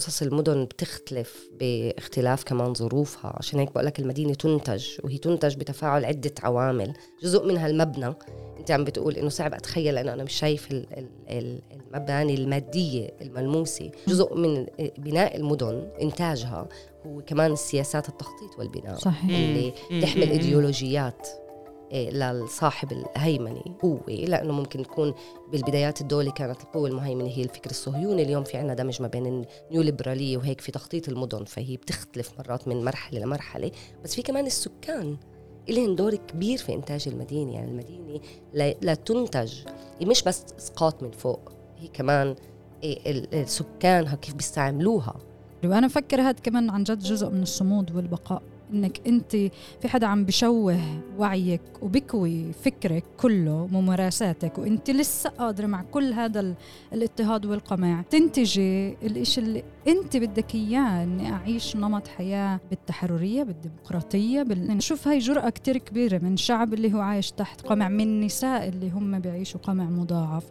قصص المدن بتختلف باختلاف كمان ظروفها. عشان هيك بقول لك المدينة تنتج وهي تنتج بتفاعل عدة عوامل. جزء منها المبنى. انت عم بتقول إنه صعب أتخيل لأنه أنا مش شايف المباني المادية الملموسة. جزء من بناء المدن إنتاجها هو كمان السياسات التخطيط والبناء صحيح. اللي تحمل إيديولوجيات. لصاحب الهيمنة قوة لأنه ممكن تكون بالبدايات الدولة كانت القوة المهيمنة هي الفكر الصهيوني اليوم في عنا دمج ما بين النيو ليبرالية وهيك في تخطيط المدن فهي بتختلف مرات من مرحلة لمرحلة. بس في كمان السكان لهم دور كبير في إنتاج المدينة يعني المدينة لا تنتج مش بس إسقاط من فوق هي كمان إيه، سكانها كيف بيستعملوها. وأنا بفكر هذا كمان عن جد جزء من الصمود والبقاء. إنك أنت في حدا عم بشوه وعيك وبكوي فكرك كله ممارساتك وأنت لسه قادرة مع كل هذا الاضطهاد والقمع تنتجي الإشي اللي أنت بدك إياه إني أعيش نمط حياة بالتحررية بالديمقراطية بال... نشوف هاي جرأة كتير كبيرة من شعب اللي هو عايش تحت قمع من نساء اللي هم بيعيشوا قمع مضاعف.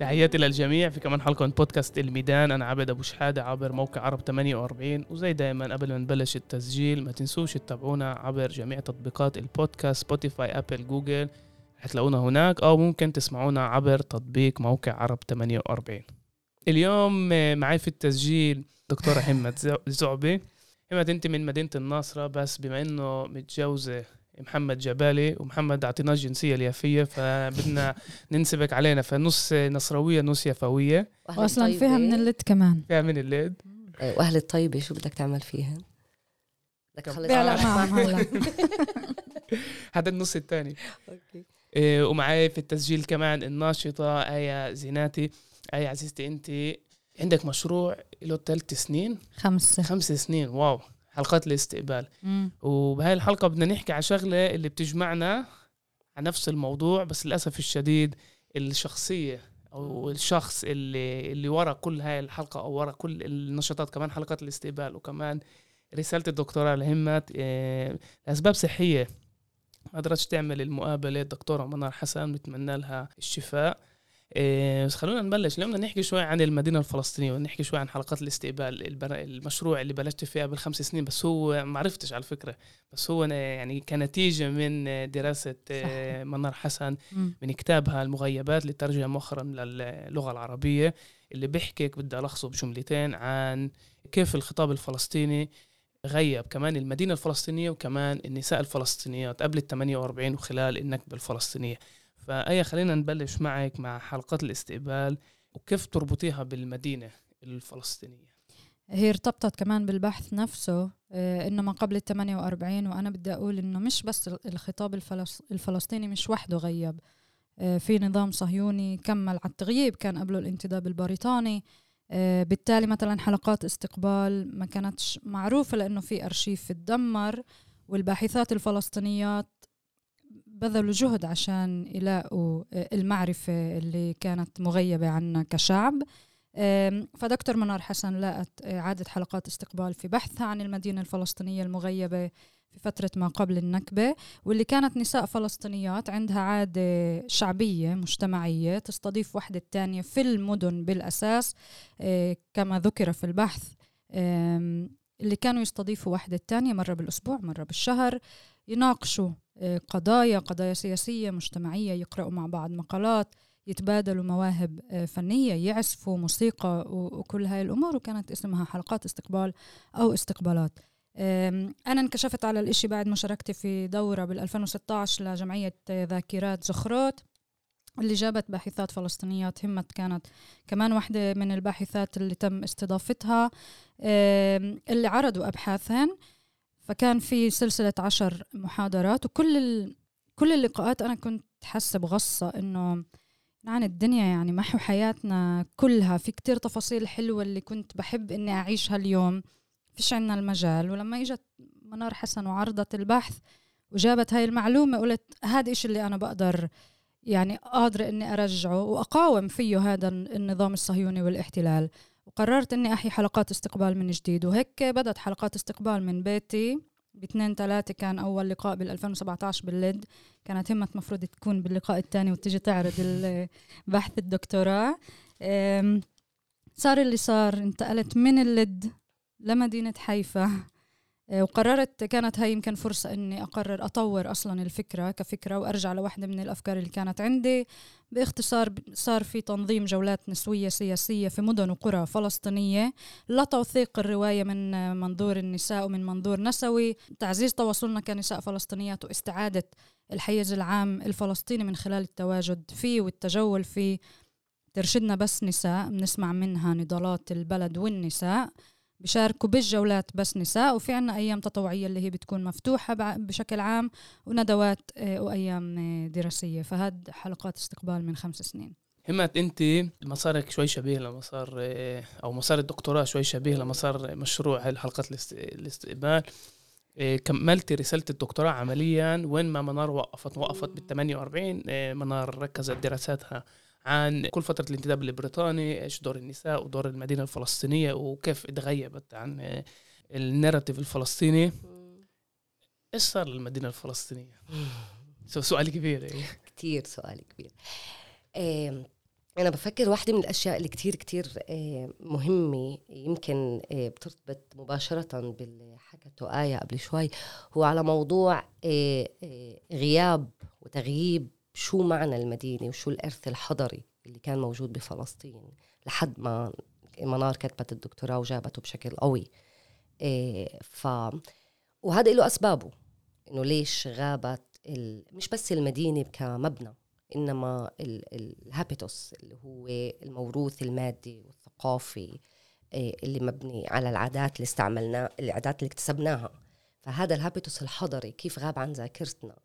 تحياتي للجميع في كمان حلقة من بودكاست الميدان. أنا عبد أبو شحادة عبر موقع عرب 48 وزي دايما قبل ما نبلش التسجيل ما تنسوش تتابعونا عبر جميع تطبيقات البودكاست Spotify Apple Google حتلاقونا هناك أو ممكن تسمعونا عبر تطبيق موقع عرب 48 اليوم معي في التسجيل دكتورة حمد زعبي حمد أنت من مدينة الناصرة بس بما إنه متجوزة محمد جبالي ومحمد اعطيناه الجنسيه اليافية فبدنا ننسبك علينا. فنص نصراوية نص يافويه واصلا فيها من اللد كمان. فيها من اللد. إيه، وأهل الطيبة شو بدك تعمل فيها؟ بدك تخلص هذا النص الثاني. okay. إيه ومعي في التسجيل كمان الناشطة آية زيناتي. آية عزيزتي انت عندك مشروع له ثلاث سنين؟ خمسة خمس سنين wow. حلقات الاستقبال. وبهاي الحلقة بدنا نحكي على شغلة اللي بتجمعنا على نفس الموضوع بس للأسف الشديد الشخصية أو الشخص اللي اللي ورا كل هاي الحلقة أو ورا كل النشاطات كمان حلقات الاستقبال وكمان رسالة الدكتوراه لهمت آه، لأسباب صحية ما قدرتش تعمل المقابلة. الدكتورة منار حسن بتمنى لها الشفاء. بس خلونا نبلش. اليوم بدنا نحكي شوي عن المدينة الفلسطينية ونحكي شوي عن حلقات الاستقبال المشروع اللي بلشت فيه قبل خمس سنين بس هو ما عرفتش على فكرة بس هو يعني كنتيجة من دراسة صح. منار حسن من كتابها المغيبات اللي ترجم مؤخرا للغة العربية اللي بيحكي بدي ألخصه بجملتين عن كيف الخطاب الفلسطيني غيب كمان المدينة الفلسطينية وكمان النساء الفلسطينيات قبل ال 48 وخلال النكبة الفلسطينية. فأي خلينا نبلش معك مع حلقات الاستقبال وكيف تربطيها بالمدينة الفلسطينية؟ هي ارتبطت كمان بالبحث نفسه آه، انه ما قبل ال 48 وأنا بدي أقول إنه مش بس الخطاب الفلسطيني مش وحده غيب. آه، في نظام صهيوني كمل على التغييب كان قبله الانتداب البريطاني. آه، بالتالي مثلا حلقات استقبال ما كانتش معروفة لأنه في أرشيف تدمر والباحثات الفلسطينيات بذلوا جهد عشان يلاقوا آه، المعرفة اللي كانت مغيبة عنا كشعب. فدكتور منار حسن لاقت إعادة حلقات استقبال في بحثها عن المدينة الفلسطينية المغيبة في فترة ما قبل النكبة واللي كانت نساء فلسطينيات عندها عادة شعبية مجتمعية تستضيف وحدة الثانية في المدن بالأساس آه، كما ذكر في البحث. اللي كانوا يستضيفوا وحدة الثانية مرة بالأسبوع مرة بالشهر. يناقشوا قضايا قضايا سياسية مجتمعية يقرأوا مع بعض مقالات يتبادلوا مواهب آه، فنية يعزفوا موسيقى وكل هاي الأمور وكانت اسمها حلقات استقبال أو استقبالات. أنا انكشفت على الإشي بعد مشاركتي في دورة بال 2016 لجمعية ذاكرات زخروت اللي جابت باحثات فلسطينيات. همت كانت كمان واحدة من الباحثات اللي تم استضافتها. اللي عرضوا أبحاثهن فكان في سلسلة عشر محاضرات وكل ال... كل اللقاءات أنا كنت حاسة بغصة إنه عن الدنيا يعني محو حياتنا كلها. في كتير تفاصيل حلوة اللي كنت بحب إني أعيشها اليوم. فيش عنا المجال. ولما إجت منار حسن وعرضت البحث وجابت هاي المعلومة قلت هذا إيش اللي أنا بقدر يعني قادرة إني أرجعه وأقاوم فيه هذا النظام الصهيوني والاحتلال. وقررت إني أحيي حلقات استقبال من جديد. وهيك بدت حلقات استقبال من بيتي. باثنين ثلاثة كان أول لقاء بال 2017 بالليد كانت همة مفروض تكون باللقاء الثاني وتجي تعرض بحث الدكتوراه. صار اللي صار. انتقلت من اللد لمدينة حيفا. وقررت كانت هاي يمكن فرصة إني أقرر أطور أصلا الفكرة كفكرة وأرجع لوحدة من الأفكار اللي كانت عندي. باختصار صار في تنظيم جولات نسوية سياسية في مدن وقرى فلسطينية لتوثيق الرواية من منظور النساء ومن منظور نسوي تعزيز تواصلنا كنساء فلسطينيات واستعادة الحيز العام الفلسطيني من خلال التواجد فيه والتجول فيه. ترشدنا بس نساء بنسمع منها نضالات البلد والنساء. بشاركوا بالجولات بس نساء وفي عنا أيام تطوعية اللي هي بتكون مفتوحة بشكل عام وندوات آه، وأيام آه، دراسية. فهاد حلقات استقبال من خمس سنين. همت انت مسارك شوي شبيه لمسار آه، أو مسار الدكتوراه شوي شبيه لمسار مشروع هاي الحلقات الاستقبال. كملتي رسالة الدكتوراه عمليا وين ما منار وقفت؟ وقفت بال 48 منار ركزت دراساتها عن كل فترة الانتداب البريطاني إيش دور النساء ودور المدينة الفلسطينية وكيف تغيبت عن الناراتيف الفلسطيني إيش صار للمدينة الفلسطينية؟ سؤال كبير إيه. كتير سؤال كبير أنا بفكر واحدة من الأشياء اللي كتير كتير مهمة يمكن بترتبط مباشرة باللي حكته آية قبل شوي هو على موضوع غياب وتغييب شو معنى المدينة وشو الإرث الحضري اللي كان موجود بفلسطين لحد ما منار كتبت الدكتوراه وجابته بشكل قوي. إيه ف وهذا له أسبابه. إنه ليش غابت ال... مش بس المدينة كمبنى إنما الهابيتوس اللي هو الموروث المادي والثقافي إيه اللي مبني على العادات اللي استعملناها العادات اللي اكتسبناها. فهذا الهابيتوس الحضري كيف غاب عن ذاكرتنا؟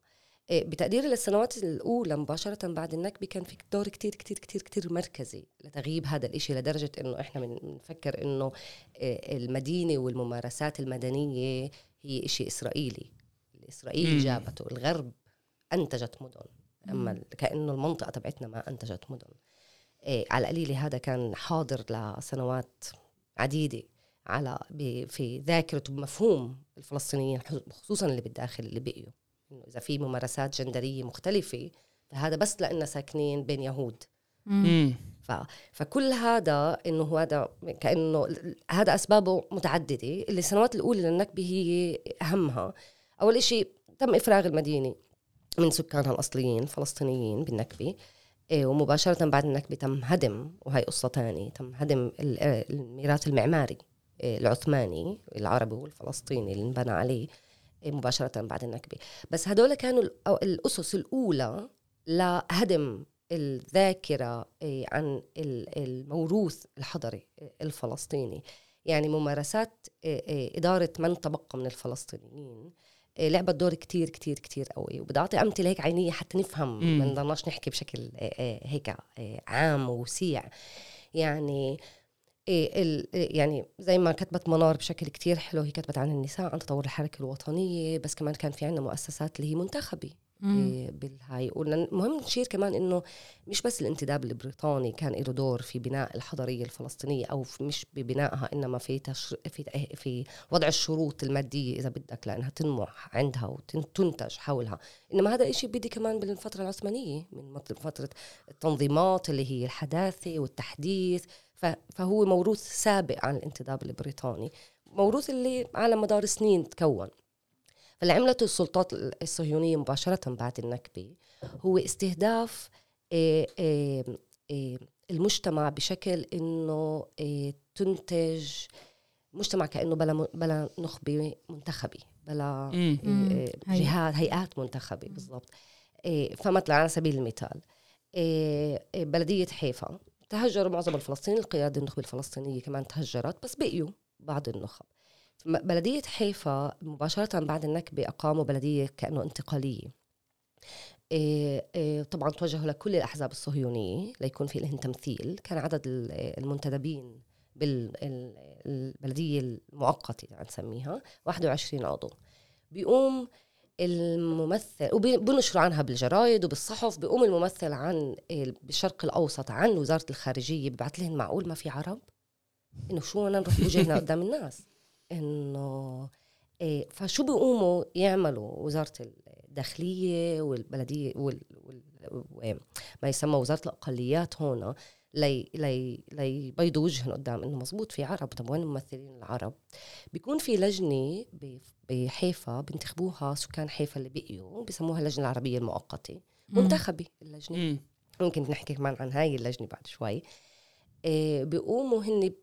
بتقديري للسنوات الأولى مباشرة بعد النكبة كان في دور كتير كتير كتير كتير مركزي لتغييب هذا الإشي لدرجة إنه إحنا بنفكر إنه إيه، المدينة والممارسات المدنية هي إشي إسرائيلي. الإسرائيلي جابته الغرب أنتجت مدن أما كأنه المنطقة تبعتنا ما أنتجت مدن. إيه على القليلة هذا كان حاضر لسنوات عديدة على في ذاكرة بمفهوم الفلسطينيين خصوصا اللي بالداخل اللي بقيوا. إنه إذا في ممارسات جندرية مختلفة فهذا بس لأننا ساكنين بين يهود. ف... فكل هذا إنه هذا كأنه هذا أسبابه متعددة. اللي السنوات الأولى للنكبة هي أهمها. أول شيء تم إفراغ المدينة من سكانها الأصليين الفلسطينيين بالنكبة. إيه ومباشرة بعد النكبة تم هدم وهي قصة تانية تم هدم الميراث المعماري إيه العثماني العربي والفلسطيني اللي انبنى عليه. مباشرة بعد النكبة. بس هدول كانوا الأسس الأولى لهدم الذاكرة إيه، عن الموروث الحضري الفلسطيني. يعني ممارسات إيه، إيه، إدارة من تبقى من الفلسطينيين لعبت دور كتير كتير كتير قوي. وبدي أعطي أمثلة هيك عينية حتى نفهم. ما نضلناش نحكي بشكل هيك عام وسيع يعني إيه يعني زي ما كتبت منار بشكل كتير حلو هي كتبت عن النساء عن تطور الحركة الوطنية بس كمان كان في عندنا مؤسسات اللي هي منتخبة إيه بالهاي. مهم نشير كمان إنه مش بس الانتداب البريطاني كان له دور في بناء الحضارية الفلسطينية أو في مش ببنائها إنما في تشر... في في وضع الشروط المادية إذا بدك لأنها تنمو عندها وتنتج حولها. إنما هذا الشيء بدي كمان بالفترة العثمانية من فترة التنظيمات اللي هي الحداثة والتحديث فهو موروث سابق عن الانتداب البريطاني موروث اللي على مدار سنين تكون. فاللي عملته السلطات الصهيونية مباشرة بعد النكبة هو استهداف آه، آه، آه، المجتمع بشكل إنه تنتج مجتمع كأنه بلا بلا نخبة منتخبة بلا جهات هيئات منتخبة بالضبط. فمثلا على سبيل المثال بلدية حيفا. تهجروا معظم الفلسطينيين القيادة النخبة الفلسطينية كمان تهجرت بس بقيوا بعض النخب. بلدية حيفا مباشرة بعد النكبة أقاموا بلدية كأنه انتقالية. إيه إيه طبعا توجهوا لكل الأحزاب الصهيونية ليكون في لهم تمثيل. كان عدد المنتدبين بالبلدية المؤقتة نسميها 21 عضو. بيقوم الممثل وبنشروا عنها بالجرايد وبالصحف بيقوم الممثل عن بالشرق الأوسط عن وزارة الخارجية ببعث لهم معقول ما في عرب؟ إنه شو بدنا نروح وجهنا قدام الناس؟ إنه إيه فشو بيقوموا يعملوا وزارة الداخلية والبلدية وال, وال ما يسمى وزارة الأقليات هون؟ لي لي ليبيضوا وجههم قدام إنه مزبوط في عرب. طب وين الممثلين العرب؟ بيكون في لجنة بحيفا بينتخبوها سكان حيفا اللي بقيوا بسموها اللجنة العربية المؤقتة. منتخبة اللجنة. ممكن نحكي كمان عن هاي اللجنة بعد شوي. إيه بيقوموا هن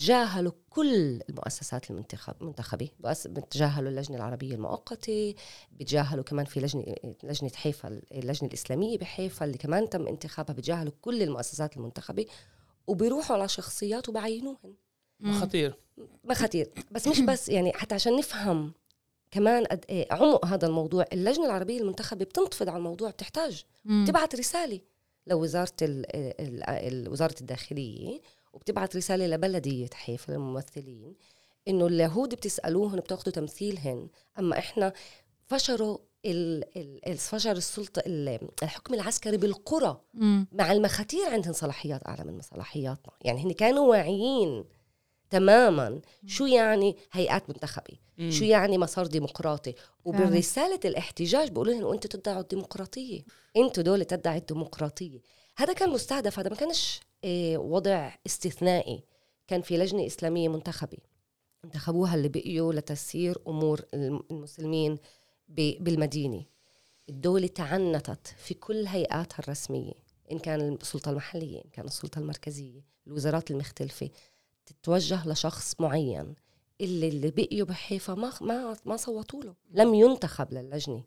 بتجاهلوا كل المؤسسات المنتخب منتخبه بتجاهلوا اللجنة العربية المؤقتة بتجاهلوا كمان في لجنة لجنة حيفا اللجنة الإسلامية بحيفا اللي كمان تم انتخابها بتجاهلوا كل المؤسسات المنتخبة وبيروحوا على شخصيات وبعينوهن. ما خطير. ما خطير. بس مش بس يعني حتى عشان نفهم كمان قد إيه عمق هذا الموضوع اللجنة العربية المنتخبة بتنتفض على الموضوع بتحتاج تبعت رسالة لوزارة وزارة الداخلية وبتبعت رسالة لبلديه حيفا للممثلين إنه اليهود بتسألوهن بتاخذوا تمثيلهن أما إحنا فشروا فشر السلطة الحكم العسكري بالقرى مع المخاتير عندهم صلاحيات أعلى من صلاحياتنا. يعني هن كانوا واعيين تماما. شو يعني هيئات منتخبة. شو يعني مسار ديمقراطي؟ وبالرسالة الاحتجاج بيقولوا لهم أنتوا تدعوا الديمقراطية. أنتوا دول تدعي الديمقراطية. هذا كان مستهدف هذا ما كانش وضع استثنائي كان في لجنة إسلامية منتخبة. انتخبوها اللي بقيوا لتسيير أمور المسلمين بالمدينة. الدولة تعنتت في كل هيئاتها الرسمية إن كان السلطة المحلية إن كان السلطة المركزية الوزارات المختلفة تتوجه لشخص معين. اللي اللي بقيوا بحيفا ما ما ما صوتوا له. لم ينتخب للجنة.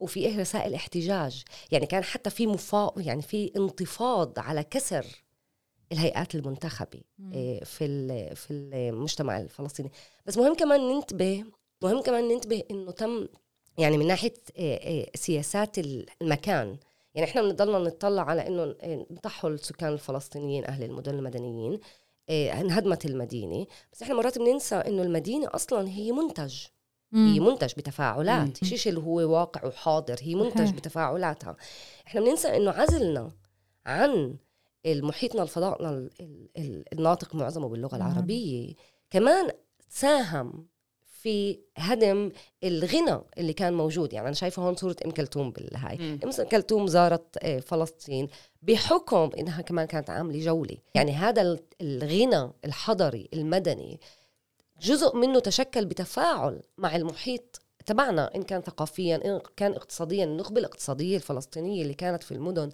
وفي إيه رسائل احتجاج. يعني كان حتى في مفا يعني في انتفاض على كسر الهيئات المنتخبة إيه، في في المجتمع الفلسطيني. بس مهم كمان ننتبه مهم كمان ننتبه إنه تم يعني من ناحية إيه، إيه، سياسات المكان. يعني إحنا بنضلنا نطلع على إنه انطحوا السكان الفلسطينيين أهل المدن المدنيين انهدمت المدينة. بس إحنا مرات بننسى إنه المدينة أصلا هي منتج. مم. هي منتج بتفاعلات. شيء اللي هو واقع وحاضر هي منتج بتفاعلاتها. إحنا بننسى إنه عزلنا عن المحيطنا الفضاء الناطق معظمه باللغة العربية. كمان ساهم في هدم الغنى اللي كان موجود. يعني أنا شايفة هون صورة أم كلثوم بالهاي. أم كلثوم زارت آه، فلسطين بحكم إنها كمان كانت عاملة جولة. يعني هذا الغنى الحضري المدني جزء منه تشكل بتفاعل مع المحيط تبعنا. إن كان ثقافيا إن كان اقتصاديا النخبة الاقتصادية الفلسطينية اللي كانت في المدن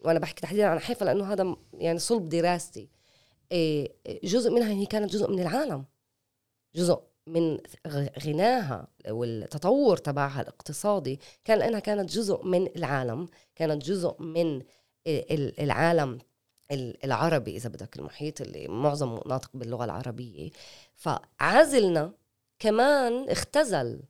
وأنا بحكي تحديدا عن حيفا لأنه هذا يعني صلب دراستي. آه، جزء منها هي كانت جزء من العالم. جزء من غناها والتطور تبعها الاقتصادي. كان لأنها كانت جزء من العالم كانت جزء من العالم العربي إذا بدك المحيط اللي معظمه ناطق باللغة العربية. فعزلنا كمان اختزل.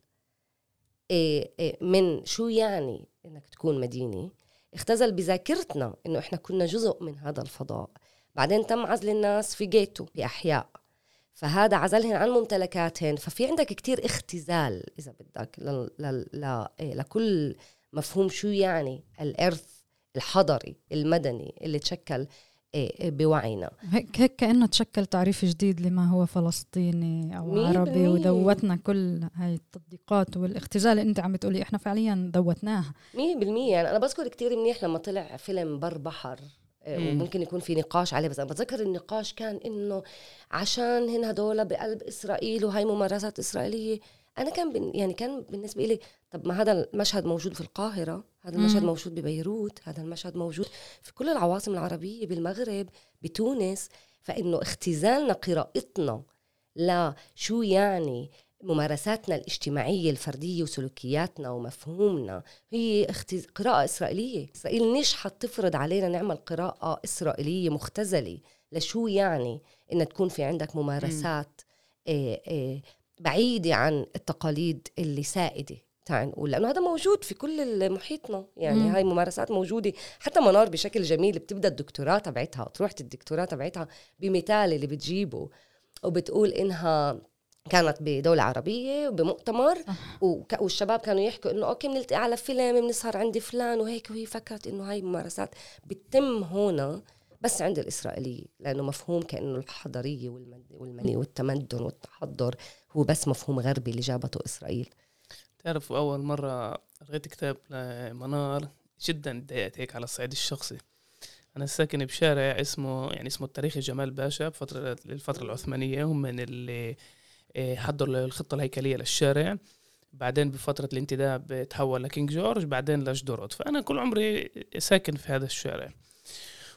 إيه، إيه، من شو يعني إنك تكون مدينة؟ اختزل بذاكرتنا إنه إحنا كنا جزء من هذا الفضاء. بعدين تم عزل الناس في جيتو في أحياء. فهذا عزلهن عن ممتلكاتهن. ففي عندك كتير اختزال إذا بدك ل... ل... ل... إيه، لكل مفهوم شو يعني؟ الإرث الحضري المدني اللي تشكل بوعينا. هيك هيك كأنه تشكل تعريف جديد لما هو فلسطيني أو عربي ودوتنا كل هاي التطبيقات والاختزال. اللي أنت عم بتقولي إحنا فعليا دوتناها. 100% يعني أنا بذكر كتير منيح لما طلع فيلم بر بحر وممكن يكون في نقاش عليه بس أنا بتذكر النقاش كان إنه عشان هن هدول بقلب إسرائيل وهي ممارسات إسرائيلية أنا كان بن يعني كان بالنسبة لي طب ما هذا المشهد موجود في القاهرة هذا المشهد موجود ببيروت هذا المشهد موجود في كل العواصم العربية بالمغرب بتونس. فإنه اختزالنا قراءتنا لشو يعني ممارساتنا الاجتماعية الفردية وسلوكياتنا ومفهومنا هي اختز... قراءة إسرائيلية. إسرائيل نجحت تفرض علينا نعمل قراءة إسرائيلية مختزلة لشو يعني إن تكون في عندك ممارسات إيه إيه بعيدة عن التقاليد اللي سائدة تعال نقول لأنه هذا موجود في كل محيطنا يعني مم. هاي ممارسات موجودة. حتى منار بشكل جميل بتبدأ الدكتوراه تبعتها تروح الدكتوراه تبعتها بمثال اللي بتجيبه وبتقول إنها كانت بدولة عربية وبمؤتمر والشباب كانوا يحكوا إنه أوكي بنلتقي على فيلم بنسهر عند فلان وهيك وهي فكرت إنه هاي ممارسات بتتم هنا بس عند الإسرائيلية لأنه مفهوم كأنه الحضرية والمني والتمدن والتحضر هو بس مفهوم غربي اللي جابته إسرائيل. تعرف أول مرة قريت كتاب لمنار جدا تضايقت هيك على الصعيد الشخصي. أنا ساكن بشارع اسمه يعني اسمه التاريخي جمال باشا بفترة الفترة العثمانية هم من اللي آه، حضروا الخطة الهيكلية للشارع. بعدين بفترة الانتداب تحول لكينج جورج بعدين لجدورود فأنا كل عمري ساكن في هذا الشارع.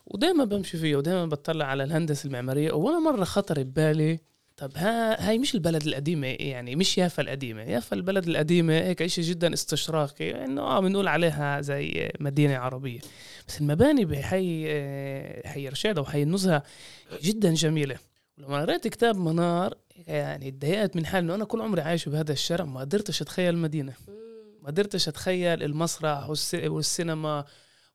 ودائما بمشي فيه ودائما بطلع على الهندسة المعمارية. ولا مرة خطر ببالي طب ها هاي مش البلد القديمة يعني مش يافا القديمة. يافا البلد القديمة هيك شيء جدا استشراقي إنه آه بنقول عليها زي مدينة عربية. بس المباني بحي آه، حي رشيدة وحي النزهة جدا جميلة. ولما قريت كتاب منار يعني اتضايقت من حال إنه أنا كل عمري عايش بهذا الشارع ما قدرتش أتخيل المدينة. ما قدرتش أتخيل المسرح والسينما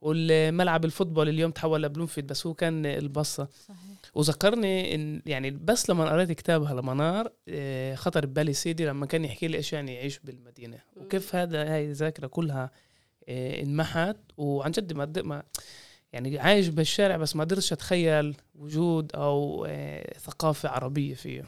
والملعب الفوتبول اليوم تحول لبلومفيد بس هو كان البصة. صحيح. وذكرني إن يعني بس لما قريت كتابها لمنار آه، خطر ببالي سيدي لما كان يحكي لي إيش يعني يعيش بالمدينة. وكيف هذا هاي الذاكرة كلها آه، انمحت. وعن جد ما ما يعني عايش بالشارع بس ما قدرتش أتخيل وجود أو آه، ثقافة عربية فيه.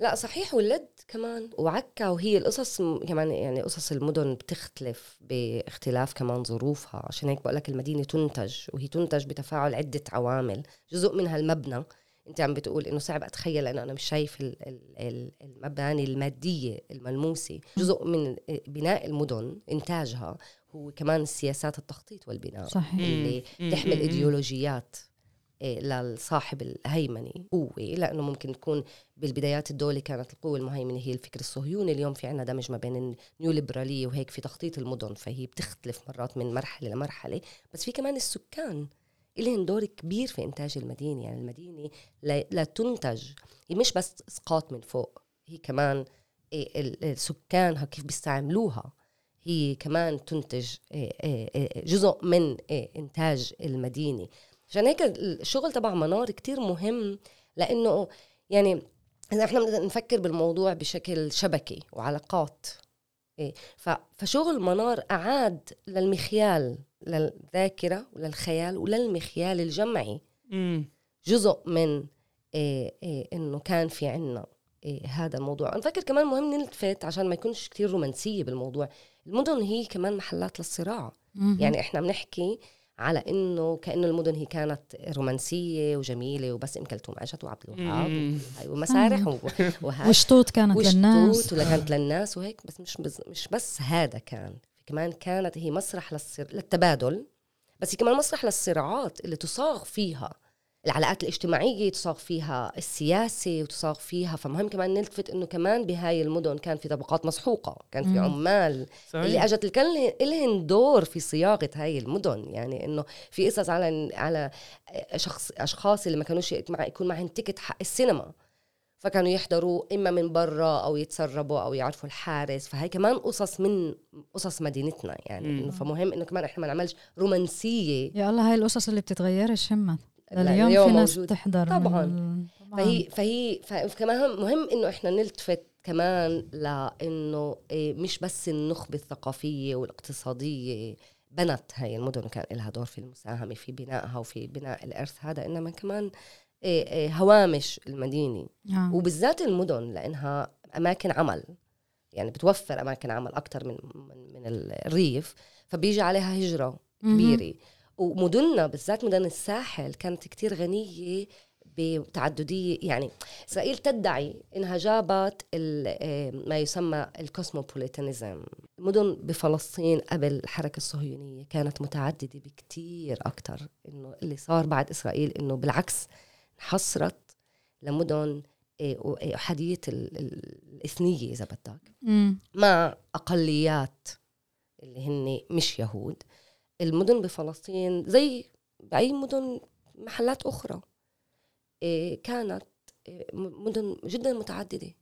لا صحيح ولد كمان. وعكا وهي القصص كمان يعني قصص المدن بتختلف باختلاف كمان ظروفها. عشان هيك بقول لك المدينة تنتج وهي تنتج بتفاعل عدة عوامل. جزء منها المبنى. انت عم بتقول إنه صعب أتخيل لأنه أنا مش شايف المباني المادية الملموسة. جزء من بناء المدن إنتاجها هو كمان سياسات التخطيط والبناء صحيح. اللي تحمل إيديولوجيات. للصاحب الهيمني قوة لأنه ممكن تكون بالبدايات الدولة كانت القوة المهيمنة هي الفكر الصهيوني اليوم في عنا دمج ما بين النيو ليبرالية وهيك في تخطيط المدن فهي بتختلف مرات من مرحلة لمرحلة. بس في كمان السكان لهم دور كبير في إنتاج المدينة يعني المدينة لا, لا تنتج هي مش بس إسقاط من فوق هي كمان إيه، سكانها كيف بيستعملوها هي كمان تنتج إيه، جزء من إنتاج المدينة. عشان هيك الشغل تبع منار كتير مهم لأنه يعني إذا إحنا بدنا نفكر بالموضوع بشكل شبكي وعلاقات إيه فشغل منار أعاد للمخيال للذاكرة وللخيال وللمخيال الجمعي. جزء من إيه إيه إنه كان في عنا إيه هذا الموضوع. أنا فكر كمان مهم نلتفت عشان ما يكونش كتير رومانسية بالموضوع. المدن هي كمان محلات للصراع. يعني إحنا بنحكي على إنه كانه المدن هي كانت رومانسية وجميلة وبس ام كلثوم اجت وعبد الوهاب ومسارح وشطوط كانت وشطوط للناس. ولا كانت للناس وهيك بس مش بز مش بس هذا كان كمان كانت هي مسرح للصر... للتبادل بس هي كمان مسرح للصراعات اللي تصاغ فيها. العلاقات الاجتماعية تصاغ فيها السياسة وتصاغ فيها فمهم كمان نلتفت إنه كمان بهاي المدن كان في طبقات مسحوقة كان في عمال. صحيح. اللي أجت لهم دور في صياغة هاي المدن. يعني إنه في قصص على على شخص أشخاص اللي ما كانوش يكون معهم تيكت حق السينما. فكانوا يحضروا إما من برا أو يتسربوا أو يعرفوا الحارس. فهي كمان قصص من قصص مدينتنا يعني. إنه فمهم إنه كمان إحنا ما نعملش رومانسية. يا الله هاي القصص اللي بتتغيرش همت اليوم, اليوم في ناس تحضر طبعا. فهي فهي فكمان مهم إنه إحنا نلتفت كمان لإنه إيه، مش بس النخبة الثقافية والاقتصادية. بنت هاي المدن كان لها دور في المساهمة في بنائها وفي بناء الإرث هذا إنما كمان إيه، إيه، هوامش المدينة. آه. وبالذات المدن لإنها أماكن عمل. يعني بتوفر أماكن عمل أكثر من من الريف فبيجي عليها هجرة كبيرة. ومدننا بالذات مدن الساحل كانت كتير غنية بتعددية يعني إسرائيل تدعي إنها جابت ما يسمى الكوسموبوليتانيزم. مدن بفلسطين قبل الحركة الصهيونية كانت متعددة بكتير أكتر إنه اللي صار بعد إسرائيل إنه بالعكس حصرت لمدن أحادية الإثنية إذا بدك. مع أقليات اللي هن مش يهود. المدن بفلسطين زي بأي مدن محلات أخرى. إيه، كانت إيه، مدن جدا متعددة.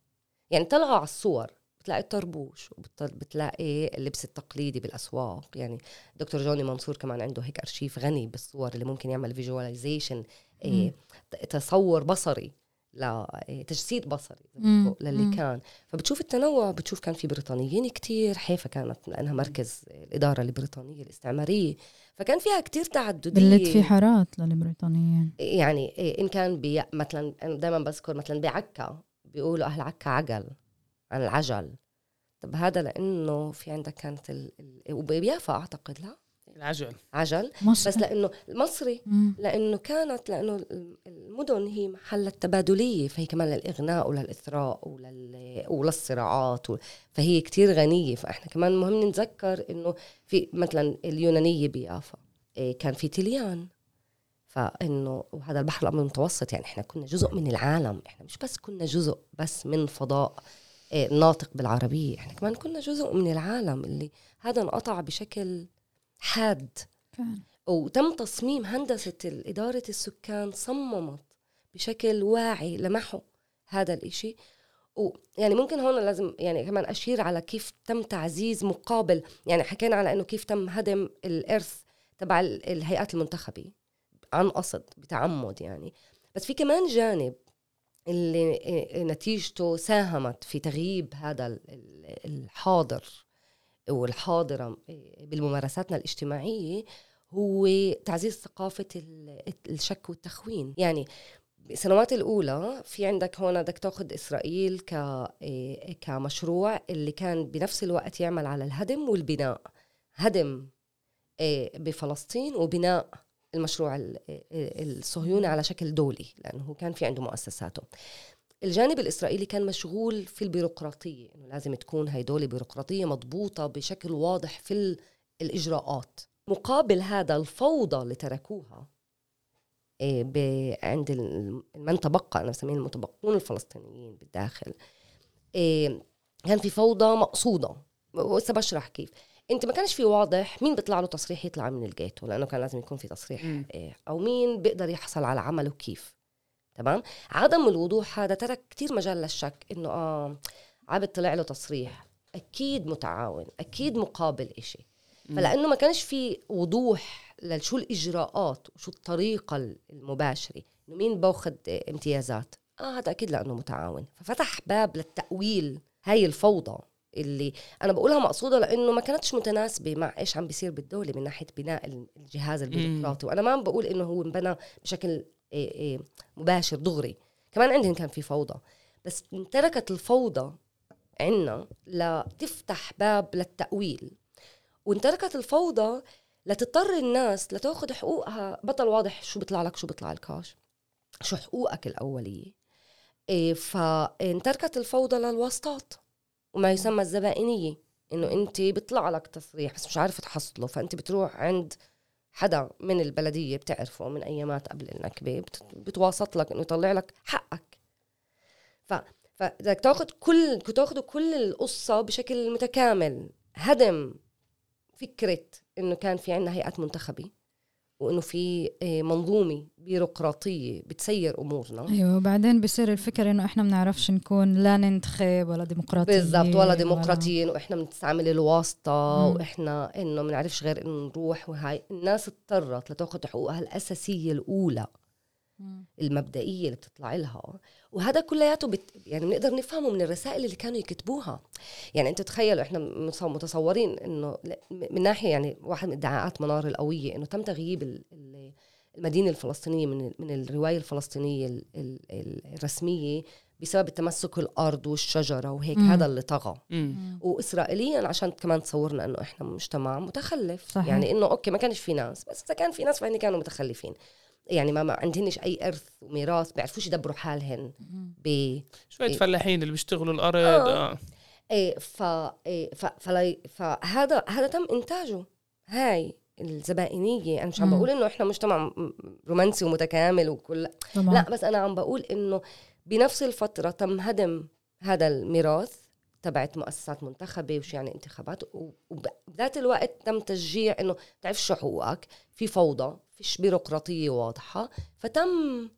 يعني طلعوا على الصور بتلاقي الطربوش وبتلاقي اللبس التقليدي بالأسواق. يعني دكتور جوني منصور كمان عنده هيك أرشيف غني بالصور اللي ممكن يعمل فيجواليزيشن إيه تصور بصري. لتجسيد بصري للي مم. كان. فبتشوف التنوع بتشوف كان في بريطانيين كتير حيفا كانت لأنها مركز الإدارة البريطانية الاستعمارية. فكان فيها كتير تعددية. بلت في حارات للبريطانيين. يعني إيه، إن كان بي مثلا أنا دائما بذكر مثلا بعكا بيقولوا أهل عكا عجل عن العجل. طب هذا لأنه في عندك كانت ال... وبيافا أعتقد لا؟ العجل. عجل. مصر. بس لأنه المصري مم. لأنه كانت لأنه المدن هي محل التبادلية فهي كمان للإغناء وللإثراء ولل وللصراعات و... فهي كتير غنية. فإحنا كمان مهم نتذكر إنه في مثلا اليونانية بيافا إيه كان في تليان. فإنه وهذا البحر الأبيض المتوسط يعني إحنا كنا جزء من العالم. إحنا مش بس كنا جزء بس من فضاء إيه ناطق بالعربية. إحنا كمان كنا جزء من العالم اللي هذا انقطع بشكل حاد. فعلا. وتم تصميم هندسة إدارة السكان صممت بشكل واعي لمحوا هذا الإشي. ويعني ممكن هون لازم يعني كمان أشير على كيف تم تعزيز مقابل يعني حكينا على إنه كيف تم هدم الإرث تبع ال- الهيئات المنتخبة عن قصد بتعمد يعني. بس في كمان جانب اللي إيه، نتيجته ساهمت في تغييب هذا ال- ال- الحاضر. والحاضرة بالممارساتنا الاجتماعية هو تعزيز ثقافة ال- الشك والتخوين. يعني بالسنوات الأولى في عندك هون بدك تأخذ إسرائيل ك إيه، كمشروع اللي كان بنفس الوقت يعمل على الهدم والبناء. هدم إيه، بفلسطين وبناء المشروع ال- إيه، الصهيوني على شكل دولي لأنه كان في عنده مؤسساته. الجانب الإسرائيلي كان مشغول في البيروقراطية إنه لازم تكون هاي دولة بيروقراطية مضبوطة بشكل واضح في ال- الإجراءات. مقابل هذا الفوضى اللي تركوها ب- عند من تبقى أنا بسميهم المتبقون الفلسطينيين بالداخل إيه، كان في فوضى مقصودة. وهسه بشرح كيف. أنت ما كانش في واضح مين بيطلع له تصريح يطلع من الجيتو لأنه كان لازم يكون في تصريح مم. إيه، أو مين بيقدر يحصل على عمل وكيف تمام؟ عدم الوضوح هذا ترك كتير مجال للشك إنه آه عبد طلع له تصريح. أكيد متعاون أكيد مقابل إشي. فلأنه ما كانش في وضوح لشو الإجراءات وشو الطريقة المباشرة. إنه مين بأخذ امتيازات؟ آه هذا أكيد لأنه متعاون. ففتح باب للتأويل هاي الفوضى اللي أنا بقولها مقصودة لأنه ما كانتش متناسبة مع إيش عم بيصير بالدولة من ناحية بناء الجهاز البيروقراطي. وأنا ما عم بقول إنه هو انبنى بشكل مباشر دغري. كمان عندهم كان في فوضى. بس تركت الفوضى عنا لتفتح باب للتأويل. وانتركت الفوضى لتضطر الناس لتاخذ حقوقها. بطل واضح شو بيطلع لك شو بيطلع لكاش شو حقوقك الأولية. إيه فانتركت الفوضى للواسطات وما يسمى الزبائنية. إنه أنت بيطلع لك تصريح بس مش عارفة تحصله. فأنت بتروح عند حدا من البلدية بتعرفه من أيامات قبل النكبه بت- بتواسط لك إنه يطلع لك حقك. ف فبدك تاخذ كل تاخذوا كل القصة بشكل متكامل. هدم فكرة إنه كان في عندنا هيئات منتخبة. وإنه في آه، منظومة بيروقراطية بتسير أمورنا أيوه وبعدين بصير الفكر إنه إحنا بنعرفش نكون لا ننتخب ولا ديمقراطيين بالضبط ولا ديمقراطيين وإحنا بنستعمل الواسطة مم. وإحنا إنه بنعرفش غير إنه نروح وهاي الناس اضطرت لتاخذ حقوقها الأساسية الأولى. المبدئية اللي بتطلع لها. وهذا كلياته بت... يعني بنقدر نفهمه من الرسائل اللي كانوا يكتبوها. يعني أنتوا تخيلوا إحنا متص- متصورين انه من ناحية يعني واحد من ادعاءات منار القوية انه تم تغييب ال- ال- المدينة الفلسطينية من من الرواية الفلسطينية ال- ال- ال- الرسمية بسبب التمسك الأرض والشجرة وهيك مم. هذا اللي طغى. مم. واسرائيليا عشان كمان تصورنا إنه إحنا مجتمع متخلف. صحيح. يعني إنه أوكي ما كانش في ناس بس إذا كان في ناس فهن كانوا متخلفين. يعني ما, ما عندهنش أي إرث وميراث بيعرفوش يدبروا حالهن. ب شوية إيه. فلاحين اللي بيشتغلوا الأرض آه. آه. إيه ف إيه ف فلا فهذا هذا تم إنتاجه هاي الزبائنية أنا مش عم. بقول إنه إحنا مجتمع رومانسي ومتكامل وكل طبعا لا بس أنا عم بقول إنه بنفس الفترة تم هدم هذا الميراث تبعت مؤسسات منتخبة وش يعني انتخابات و- وبذات الوقت تم تشجيع إنه تعرف شو حقوقك في فوضى فيش بيروقراطية واضحة فتم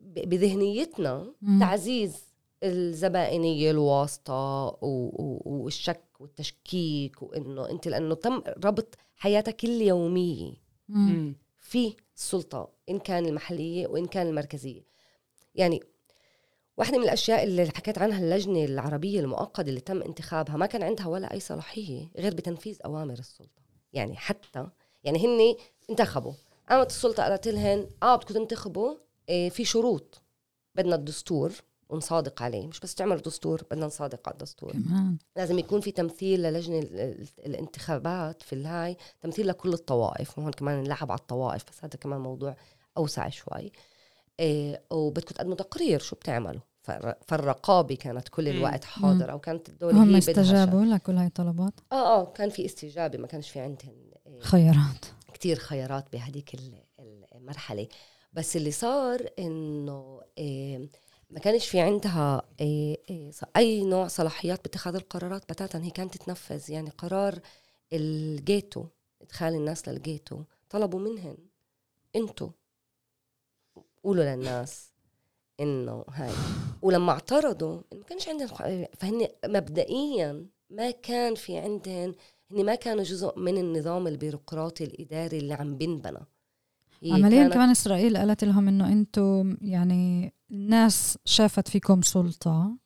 بذهنيتنا مم. تعزيز الزبائنية الواسطة و- و- والشك والتشكيك وإنه أنت لأنه تم ربط حياتك. مم. في السلطة إن كان المحلية وإن كان المركزية يعني واحدة من الأشياء اللي حكيت عنها اللجنة العربية المؤقتة اللي تم انتخابها ما كان عندها ولا أي صلاحية غير بتنفيذ أوامر السلطة. يعني حتى يعني هن انتخبوا. قامت السلطة قالت لهن آه بدكم تنتخبوا إيه في شروط. بدنا الدستور ونصادق عليه. مش بس تعمل دستور بدنا نصادق على الدستور. كمان. لازم يكون في تمثيل للجنة ال- ال- الانتخابات في الهاي تمثيل لكل الطوائف. وهون كمان نلعب على الطوائف بس هذا كمان موضوع أوسع شوي. إيه وبدكم تقدموا تقرير شو بتعملوا. فالر- فالرقابة كانت كل. الوقت حاضرة وكانت الدولة هم استجابوا لكل هاي الطلبات. آه آه كان في استجابة ما كانش في عندهم إيه خيارات. كتير خيارات بهديك ال- المرحلة. بس اللي صار إنه إيه ما كانش في عندها ص- أي نوع صلاحيات باتخاذ القرارات. بتاتا هي كانت تتنفذ يعني قرار الجيتو إدخال الناس للجيتو طلبوا منهن أنتوا قولوا للناس. إنه هاي ولما اعترضوا ما كانش عندهم فهن مبدئيا ما كان في عندهم هن ما كانوا جزء من النظام البيروقراطي الإداري اللي عم بنبنى عمليا كمان إسرائيل قالت لهم إنه أنتم يعني الناس شافت فيكم سلطة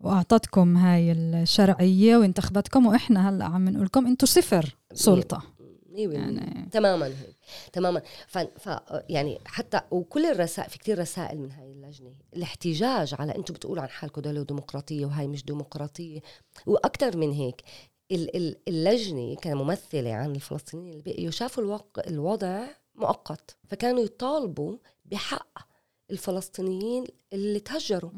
وأعطتكم هاي الشرعية وانتخبتكم وإحنا هلأ عم نقول لكم أنتم صفر سلطة. يعني. تماما هيك تماما. ف... ف يعني حتى وكل الرسائل في كتير رسائل من هاي اللجنة. الاحتجاج على أنتم بتقولوا عن حالكم دولة ديمقراطيه وهاي مش ديمقراطية. وأكثر من هيك ال- ال- اللجنة كممثلة عن الفلسطينيين اللي بقيوا شافوا الوق... الوضع مؤقت. فكانوا يطالبوا بحق الفلسطينيين اللي تهجروا.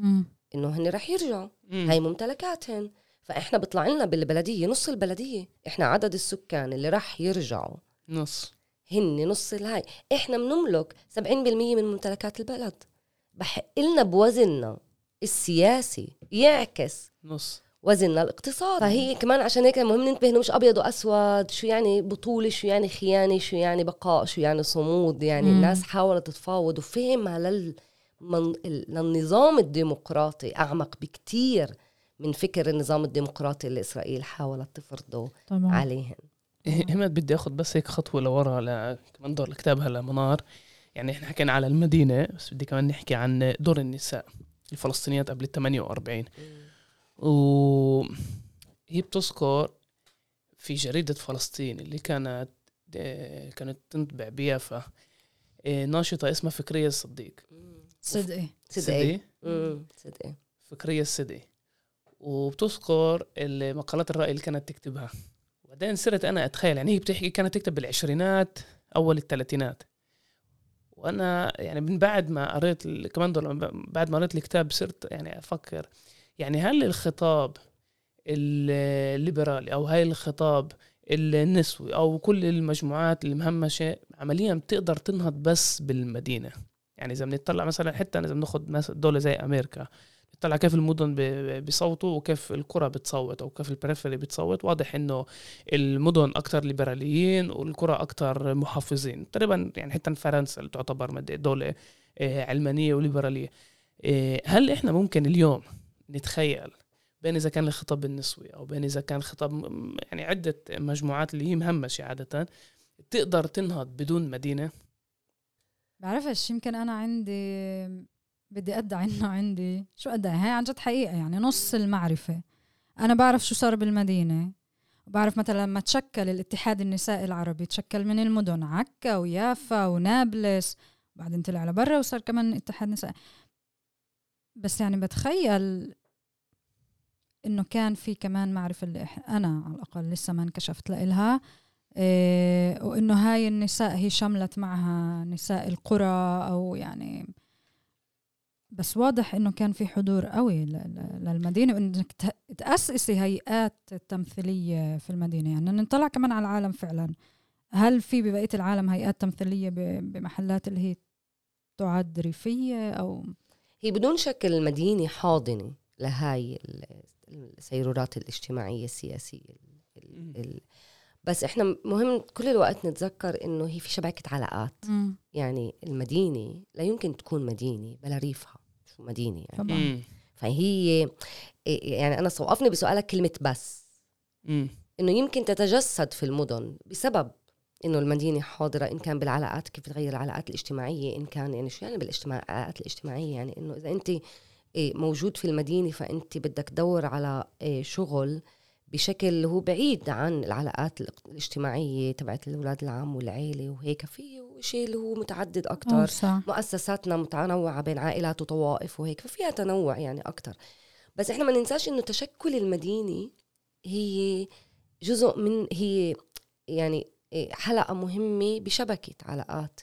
إنه هن رح يرجعوا. مم. هاي ممتلكاتهن. فإحنا بيطلع لنا بالبلدية نص البلدية. إحنا عدد السكان اللي راح يرجعوا. نص. هن نص الهاي. إحنا بنملك 70% من ممتلكات البلد. بحق لنا بوزننا السياسي يعكس نص. وزننا الاقتصادي. فهي كمان عشان هيك مهم ننتبه إنه مش أبيض وأسود شو يعني بطولة شو يعني خيانة شو يعني بقاء شو يعني صمود. يعني مم. الناس حاولت تتفاوض وفهمها لل من للنظام الديمقراطي أعمق بكتير. من فكر النظام الديمقراطي اللي إسرائيل حاولت تفرضه طبعا عليهم همت بدي أخذ بس هيك خطوة لورا ل... كمان دور كتابها لمنار يعني إحنا حكينا على المدينة بس بدي كمان نحكي عن دور النساء الفلسطينيات قبل ال 48 وهي بتذكر في جريدة فلسطين اللي كانت آه، كانت تنطبع بيافا. آه، ناشطة اسمها فكرية الصديق. صدقي. صدقي؟ صدقي. فكرية الصدقي وبتذكر مقالات الرأي اللي كانت تكتبها. وبعدين صرت أنا أتخيل يعني هي بتحكي كانت تكتب بالعشرينات أول الثلاثينات. وأنا يعني من بعد ما قريت كمان بعد ما قريت الكتاب صرت يعني أفكر يعني هل الخطاب الليبرالي أو هاي الخطاب النسوي أو كل المجموعات المهمشة عمليا بتقدر تنهض بس بالمدينة؟ يعني إذا بنطلع مثلا حتى إذا بناخد دولة زي أمريكا بتطلع كيف المدن بيصوتوا وكيف القرى بتصوت أو كيف البريفري بتصوت. واضح إنه المدن أكثر ليبراليين والقرى أكثر محافظين. تقريبا يعني حتى فرنسا اللي تعتبر دولة آه، علمانية وليبرالية. آه، هل إحنا ممكن اليوم نتخيل بين إذا كان الخطاب النسوي أو بين إذا كان خطاب يعني عدة مجموعات اللي هي مهمشة عادة تقدر تنهض بدون مدينة؟ بعرفش يمكن أنا عندي بدي أدعي إنه عندي شو أدعي؟ هاي عن جد حقيقة يعني نص المعرفة. أنا بعرف شو صار بالمدينة. وبعرف مثلا لما تشكل الاتحاد النسائي العربي تشكل من المدن عكا ويافا ونابلس بعدين طلع لبرا وصار كمان اتحاد نسائي. بس يعني بتخيل إنه كان في كمان معرفة اللي أنا على الأقل لسه ما انكشفت لإلها إيه وإنه هاي النساء هي شملت معها نساء القرى أو يعني بس واضح إنه كان في حضور قوي للمدينة وإنك تأسسي هيئات تمثيلية في المدينة. يعني نطلع كمان على العالم فعلا. هل في ببقية العالم هيئات تمثيلية ب- بمحلات اللي هي تعد ريفية أو هي بدون شك المدينة حاضنة لهاي ال- السيرورات الاجتماعية السياسية ال- ال- ال- بس إحنا مهم كل الوقت نتذكر إنه هي في شبكة علاقات. يعني المدينة لا يمكن تكون مدينة بلا ريفها شو مدينة يعني. طبعا. مم. فهي يعني أنا صوقفني بسؤالك كلمة بس. مم. إنه يمكن تتجسد في المدن بسبب إنه المدينة حاضرة إن كان بالعلاقات كيف تغير العلاقات الاجتماعية إن كان يعني شو يعني بالعلاقات الاجتماعية؟ يعني إنه إذا أنت إيه، موجود في المدينة فأنت بدك تدور على شغل بشكل هو بعيد عن العلاقات الاجتماعية تبعت الأولاد العام والعيلة وهيك. في شيء اللي هو متعدد أكثر صح. مؤسساتنا متنوعة بين عائلات وطوائف وهيك. ففيها تنوع يعني أكثر بس إحنا ما ننساش إنه تشكل المدينة هي جزء من هي يعني إيه، حلقة مهمة بشبكة علاقات.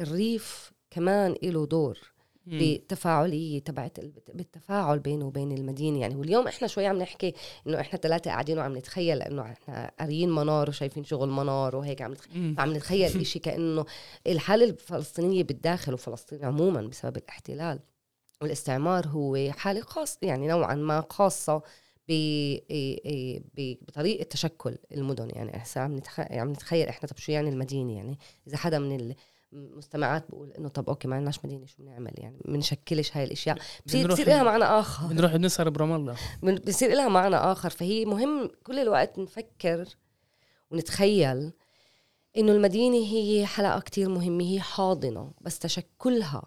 الريف كمان له دور. بالتفاعليه تبعت بالتفاعل بينه وبين المدينة. يعني واليوم إحنا شوي عم نحكي إنه إحنا ثلاثة قاعدين وعم نتخيل لأنه إحنا قاريين منار وشايفين شغل منار وهيك عم نتخيل عم نتخيل شيء كأنه الحاله الفلسطينية بالداخل وفلسطين عموما بسبب الاحتلال والاستعمار هو حالة خاصه يعني نوعا ما خاصة بطريقة تشكل المدن. يعني هسه عم عم نتخيل إحنا طب شو يعني المدينة؟ يعني إذا حدا من المستمعات بقول إنه طب أوكي ما عندناش مدينة شو بنعمل؟ يعني بنشكلش هاي الأشياء. بصير بصير لها معنى آخر. بنروح نسهر برام الله. بصير لها معنى آخر. فهي مهم كل الوقت نفكر ونتخيل إنه المدينة هي حلقة كتير مهمة هي حاضنة بس تشكلها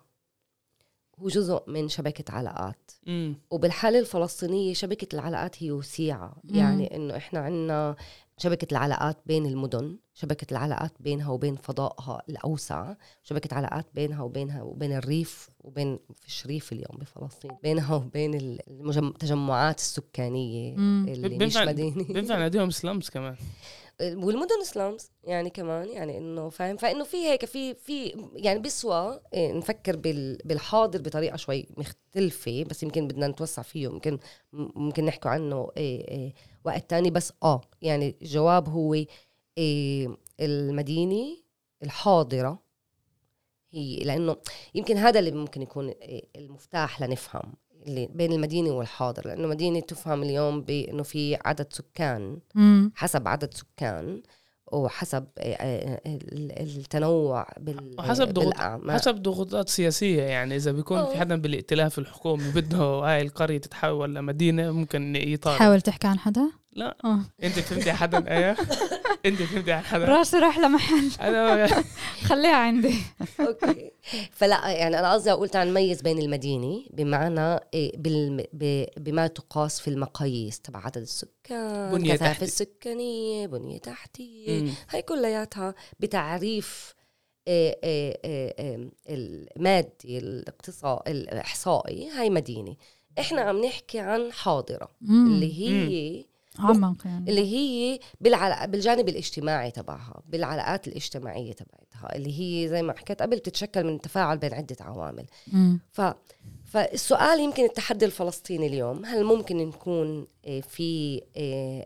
هو جزء من شبكة علاقات مم. وبالحالة الفلسطينية شبكة العلاقات هي وسيعة مم. يعني إنه إحنا عنا شبكة العلاقات بين المدن شبكة العلاقات بينها وبين فضائها الأوسع شبكة علاقات بينها وبينها وبين الريف وبين في الشريف اليوم بفلسطين بينها وبين التجمعات السكانية مم. اللي مش مدينة بينفع ناديهم سلامز كمان والمدن سلامز يعني كمان يعني إنه فاهم؟ فإنه في هيك في في يعني بيسوى إيه، نفكر بالحاضر بطريقة شوي مختلفة بس يمكن بدنا نتوسع فيه يمكن ممكن نحكي عنه إيه إيه وقت تاني بس آه يعني الجواب هو المدينة الحاضرة هي لأنه يمكن هذا اللي ممكن يكون المفتاح لنفهم. اللي بين المدينة والحاضر لأنه مدينة تفهم اليوم بإنه في عدد سكان مم. حسب عدد سكان وحسب آه، آه، التنوع بال وحسب ضغوط حسب ضغوطات سياسية يعني إذا بيكون أوه. في حدا بالائتلاف الحكومي بده هاي القرية تتحول لمدينة ممكن يطالب تحاول تحكي عن حدا لا. أوه. انت فهمتي حدا إيه انت فهمتي عن حدا راسي راح لمحل. أنا خليها عندي. أوكي. فلا يعني أنا قصدي أقول تعال نميز بين المدينة بمعنى إيه، بما تقاس في المقاييس تبع عدد السكان بنية كثافة السكانية بنية تحتية. هاي كلياتها بتعريف إيه، إيه، المادي الاقتصادي الإحصائي. هاي مدينة. إحنا عم نحكي عن حاضرة اللي هي عمق يعني. اللي هي بالعلاق بالجانب الاجتماعي تبعها بالعلاقات الاجتماعية تبعتها اللي هي زي ما حكيت قبل بتتشكل من تفاعل بين عدة عوامل. ف فالسؤال يمكن التحدي الفلسطيني اليوم هل ممكن نكون آه، في آه،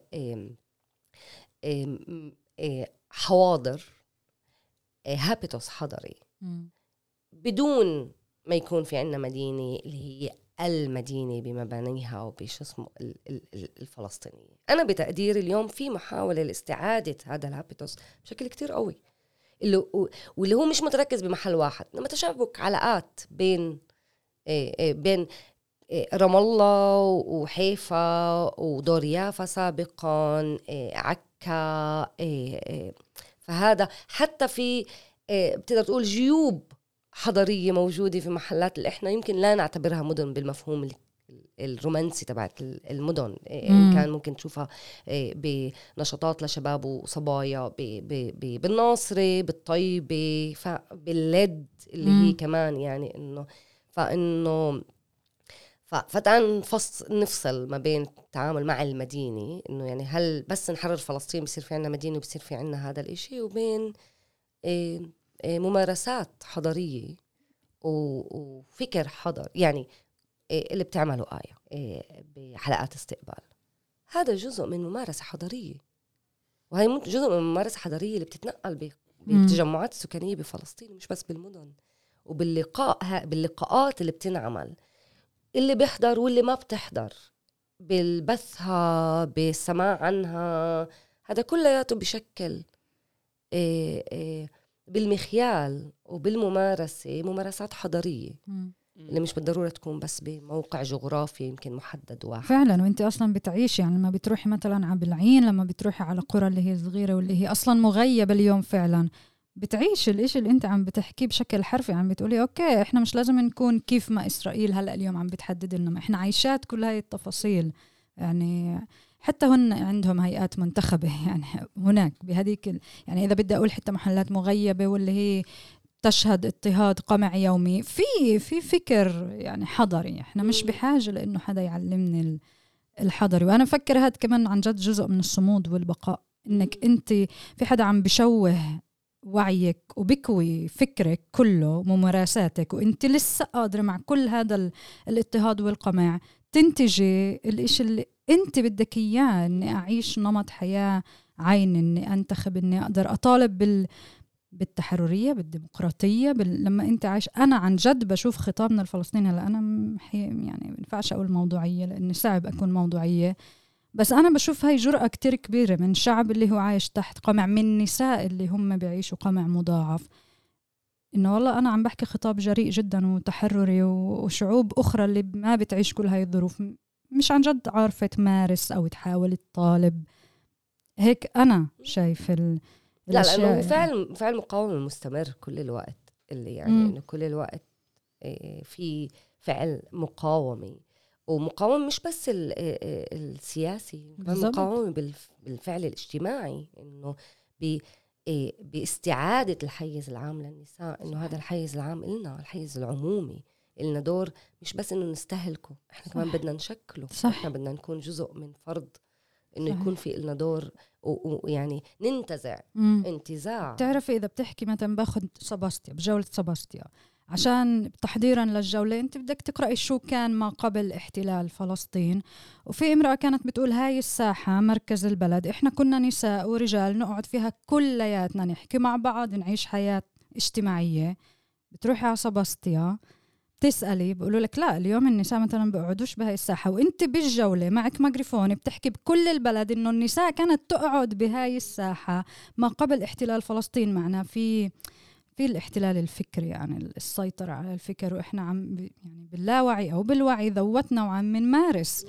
آه، حواضر هابيتوس حضري بدون ما يكون في عندنا مدينة اللي هي المدينة بمبانيها وبش اسمه الفلسطينية. أنا بتقديري اليوم في محاولة لاستعادة هذا الهابيتوس بشكل كتير قوي. اللي واللي هو مش متركز بمحل واحد. انما تشابك علاقات بين إيه، إيه، بين إيه، رام الله وحيفا ودور يافا سابقا عكا فهذا حتى في بتقدر تقول جيوب حضارية موجودة في محلات اللي إحنا يمكن لا نعتبرها مدن بالمفهوم الرومانسي تبعت المدن. إن كان ممكن تشوفها إيه، بنشاطات لشباب وصبايا بالناصري بالطيبة باللد اللي هي كمان يعني إنه فإنه فتعال نفصل ما بين التعامل مع المدينة إنه يعني هل بس نحرر فلسطين بصير في عنا مدينة وبصير في عنا هذا الإشي وبين إيه إيه، ممارسات حضارية وفكر حضر يعني إيه، اللي بتعمله آية إيه، بحلقات استقبال. هذا جزء من ممارسة حضارية وهي جزء من الممارسة الحضارية اللي بتتنقل بالتجمعات السكانية بفلسطين مش بس بالمدن وباللقاء باللقاءات اللي بتنعمل. اللي بيحضر واللي ما بتحضر بالبثها بالسماع عنها هذا كلياته بشكل إيه إيه بالمخيال وبالممارسة ممارسات حضارية. مم. اللي مش بالضرورة تكون بس بموقع جغرافي يمكن محدد واحد. فعلا وأنت أصلا بتعيشي يعني لما بتروحي مثلا على بالعين لما بتروحي على قرى اللي هي صغيرة واللي هي أصلا مغيبة اليوم فعلا. بتعيش الإشي اللي أنت عم بتحكيه بشكل حرفي عم بتقولي أوكي إحنا مش لازم نكون كيف ما إسرائيل هلأ اليوم عم بتحدد لنا إحنا عايشات كل هاي التفاصيل. يعني حتى هن عندهم هيئات منتخبة. يعني هناك بهذيك يعني إذا بدي أقول حتى محلات مغيبة واللي هي تشهد اضطهاد قمع يومي في في فكر يعني حضري. إحنا مش بحاجة لإنه حدا يعلمني الحضري. وأنا بفكر هذا كمان عن جد جزء من الصمود والبقاء. إنك أنت في حدا عم بشوه وعيك وبكوي فكرك كله ممارساتك وأنت لسه قادرة مع كل هذا الاضطهاد والقمع تنتجي الإشي اللي أنت بدك إياه إني أعيش نمط حياة عين إني أنتخب إني أقدر أطالب بال بالتحررية بالديمقراطية بال... لما أنت عايش. أنا عن جد بشوف خطابنا الفلسطيني هلا أنا محي... يعني ما ينفعش أقول موضوعية لأني صعب أكون موضوعية. بس أنا بشوف هاي جرأة كتير كبيرة من شعب اللي هو عايش تحت قمع من نساء اللي هم بيعيشوا قمع مضاعف. إنه والله أنا عم بحكي خطاب جريء جدا وتحرري وشعوب أخرى اللي ما بتعيش كل هاي الظروف. مش عن جد عارفة تمارس أو تحاول تطالب. هيك أنا شايف ال لا لأنه فعل فعل مقاومة مستمر كل الوقت اللي يعني إنه كل الوقت آه، في فعل مقاومة. ومقاومة مش بس السياسي مقاومة بالفعل الاجتماعي. إنه آه، باستعادة الحيز العام للنساء إنه هذا الحيز العام إلنا الحيز العمومي إلنا دور مش بس إنه نستهلكه إحنا صح. كمان بدنا نشكله صح. إحنا بدنا نكون جزء من فرض إنه يكون في لنا دور ويعني ننتزع مم. انتزاع بتعرفي إذا بتحكي مثلا باخذ سباستيا بجولة سباستيا عشان تحضيرا للجولة أنت بدك تقرأي شو كان ما قبل احتلال فلسطين. وفي امرأة كانت بتقول هاي الساحة مركز البلد إحنا كنا نساء ورجال نقعد فيها كلياتنا نحكي مع بعض نعيش حياة اجتماعية. بتروحي على سباستيا بتسألي بقولوا لك لا اليوم النساء مثلا بيقعدوش بهاي الساحة. وأنت بالجولة معك ميكروفون بتحكي بكل البلد إنه النساء كانت تقعد بهاي الساحة. ما قبل احتلال فلسطين معنا في في الاحتلال الفكري يعني السيطرة على الفكر وإحنا عم يعني باللاوعي أو بالوعي ذوتنا وعم نمارس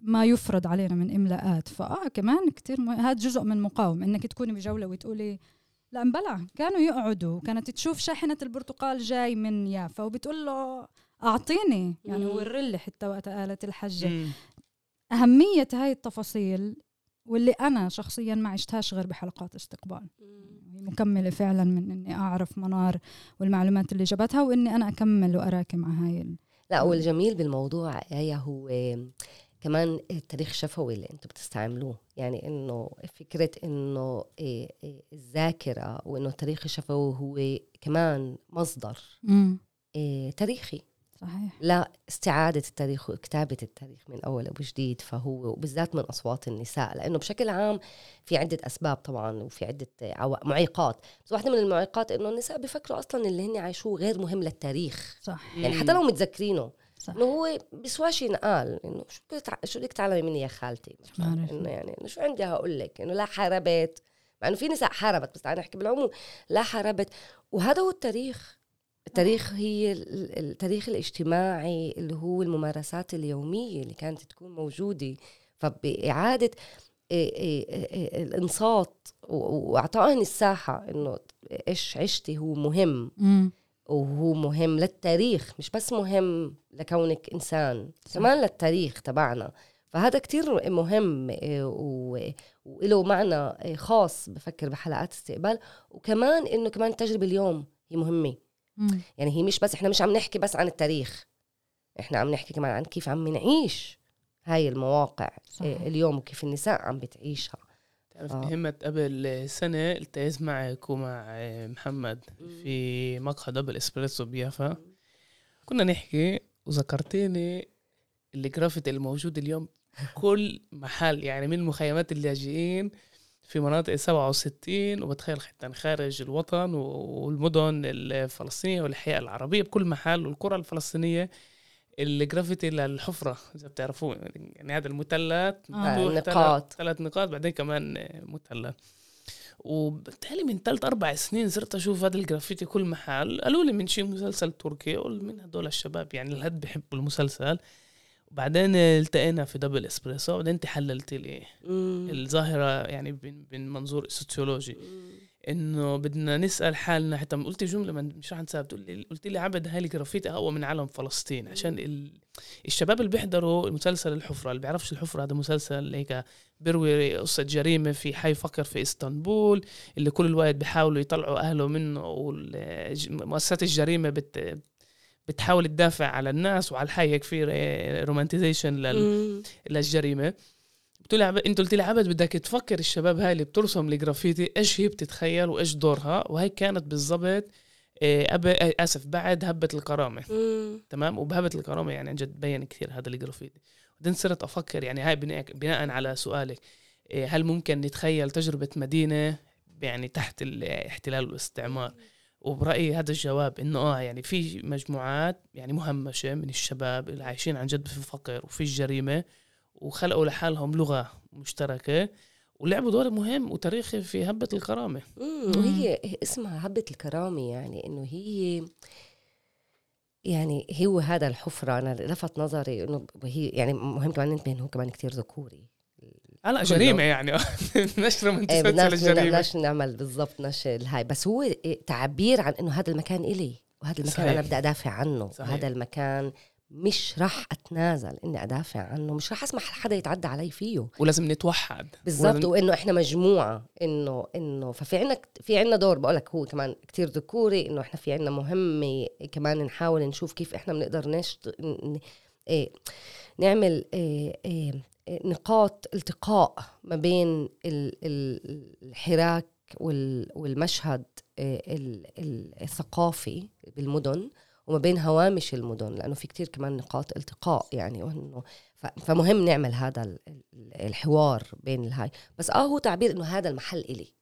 ما يفرض علينا من إملاءات. فآه كمان كثير هذا جزء من مقاومة إنك تكوني بجولة وتقولي لا مبلع كانوا يقعدوا. كانت تشوف شاحنة البرتقال جاي من يافا وبتقول له أعطيني يعني ورلي حتى وقت قالت الحجة. أهمية هاي التفاصيل واللي أنا شخصيا ما عشتهاش غير بحلقات استقبال. مكملة فعلا من إني أعرف منار والمعلومات اللي جابتها وإني أنا أكمل وأراكم مع هاي لا والجميل بالموضوع هي هو كمان التاريخ الشفوي اللي أنتم بتستعملوه. يعني إنه فكرة إنه إيه، إيه، الذاكرة وإنه التاريخ الشفوي هو كمان مصدر إيه، تاريخي. صحيح. لا استعادة التاريخ وكتابة التاريخ من أول وجديد فهو وبالذات من أصوات النساء لأنه بشكل عام في عدة أسباب طبعا وفي عدة معيقات. بس واحدة من المعيقات إنه النساء بيفكروا أصلا اللي هن عايشوه غير مهم للتاريخ. صح. يعني حتى لو متذكرينه صح. إنه هو بسواش ينقال إنه شو بدك شو بدك تعلمي مني يا خالتي؟ إنه يعني إنه شو عندي هقول لك؟ إنه لا حاربت. مع إنه في نساء حاربت بس تعالي نحكي بالعموم لا حاربت. وهذا هو التاريخ. التاريخ هي التاريخ الاجتماعي اللي هو الممارسات اليومية اللي كانت تكون موجودة. فبإعادة الانصات وإعطائهن الساحة إنه إيش عشتي هو مهم. وهو مهم للتاريخ مش بس مهم لكونك إنسان صح. كمان للتاريخ تبعنا. فهذا كتير مهم وله معنى خاص بفكر بحلقات استقبال. وكمان إنه كمان التجربه اليوم هي مهمة. مم. يعني هي مش بس إحنا مش عم نحكي بس عن التاريخ إحنا عم نحكي كمان عن كيف عم نعيش هاي المواقع آه، صحيح. اليوم وكيف النساء عم بتعيشها تعرف آه. مهمة قبل سنة التقيت معك ومع محمد في مقهى Double Espresso بيافا كنا نحكي وذكرتيني الجرافيتي الموجود اليوم كل محل يعني من مخيمات اللاجئين في مناطق 67 وبتخيل حتى خارج الوطن والمدن الفلسطينية والأحياء العربية بكل محل والقرى الفلسطينية الجرافيتي للحفره إذا بتعرفوه يعني هذا المثلث آه نقاط ثلاث نقاط بعدين كمان مثلث. وبالتالي من ثلاث أربع سنين صرت أشوف هذا الجرافيتي كل محل قالوا لي من شي مسلسل تركي قول من هدول الشباب يعني الهد بحبوا المسلسل. وبعدين التقينا في Double Espresso وبعدين انت حللت لي الظاهرة يعني من منظور سوسيولوجي إنه بدنا نسأل حالنا حتى قلت جملة مش رح انساها بتقول قلت لي عبد هاي الجرافيتي اقوى من علم فلسطين. عشان ال... الشباب اللي بيحضروا المسلسل الحفرة اللي بيعرفش الحفرة هذا مسلسل هيك بيروي قصة جريمة في حي فقر في إسطنبول اللي كل الوقت بيحاولوا يطلعوا أهله منه ومؤسسات الجريمة بت بتحاول تدافع على الناس وعلى الحي هيك في romanticization لل... للجريمة. لها انت قلت لي عبد بدك تفكر الشباب هاي اللي بترسم الجرافيتي إيش هي بتتخيل وإيش دورها؟ وهي كانت بالضبط آه، أب... آه، آسف بعد هبة الكرامة. تمام؟ وبهبة الكرامة يعني عن جد بين كثير هذا الجرافيتي. بعدين صرت أفكر يعني هاي بناء, بناء على سؤالك آه، هل ممكن نتخيل تجربة مدينة يعني تحت الاحتلال والاستعمار وبرأيي هذا الجواب إنه آه يعني في مجموعات يعني مهمشة من الشباب اللي عايشين عن جد في فقر وفي الجريمة وخلقوا لحالهم لغة مشتركة ولعبوا دور مهم وتاريخي في هبة الكرامة. وهي اسمها هبة الكرامة يعني إنه هي يعني هو هذا الحفرة. أنا لفت نظري إنه هي يعني مهم كمان ننتبه إنه هو كمان كتير ذكوري. لا جريمة يعني. نشر من إيه، الجريمة بدناش نعمل بالضبط نشر الهاي. بس هو تعبير عن إنه هذا المكان إلي وهذا المكان صحيح. أنا بدي أدافع عنه. صحيح. وهذا المكان مش راح أتنازل إني أدافع عنه. مش راح أسمح لحدا يتعدى علي فيه. ولازم نتوحد. بالضبط. ولازم... وإنه إحنا مجموعة. انه إنه ففي عنا في عنا دور. بقول لك هو كمان كتير ذكوري. إنه إحنا في عنا مهمة. كمان نحاول نشوف كيف إحنا بنقدر نشت... إيه نعمل إيه إيه نقاط التقاء ما بين الحراك والمشهد إيه، الثقافي بالمدن وما بين هوامش المدن لأنه في كتير كمان نقاط التقاء يعني وإنه فمهم نعمل هذا الحوار بين الهاي. بس آه هو تعبير إنه هذا المحل إلي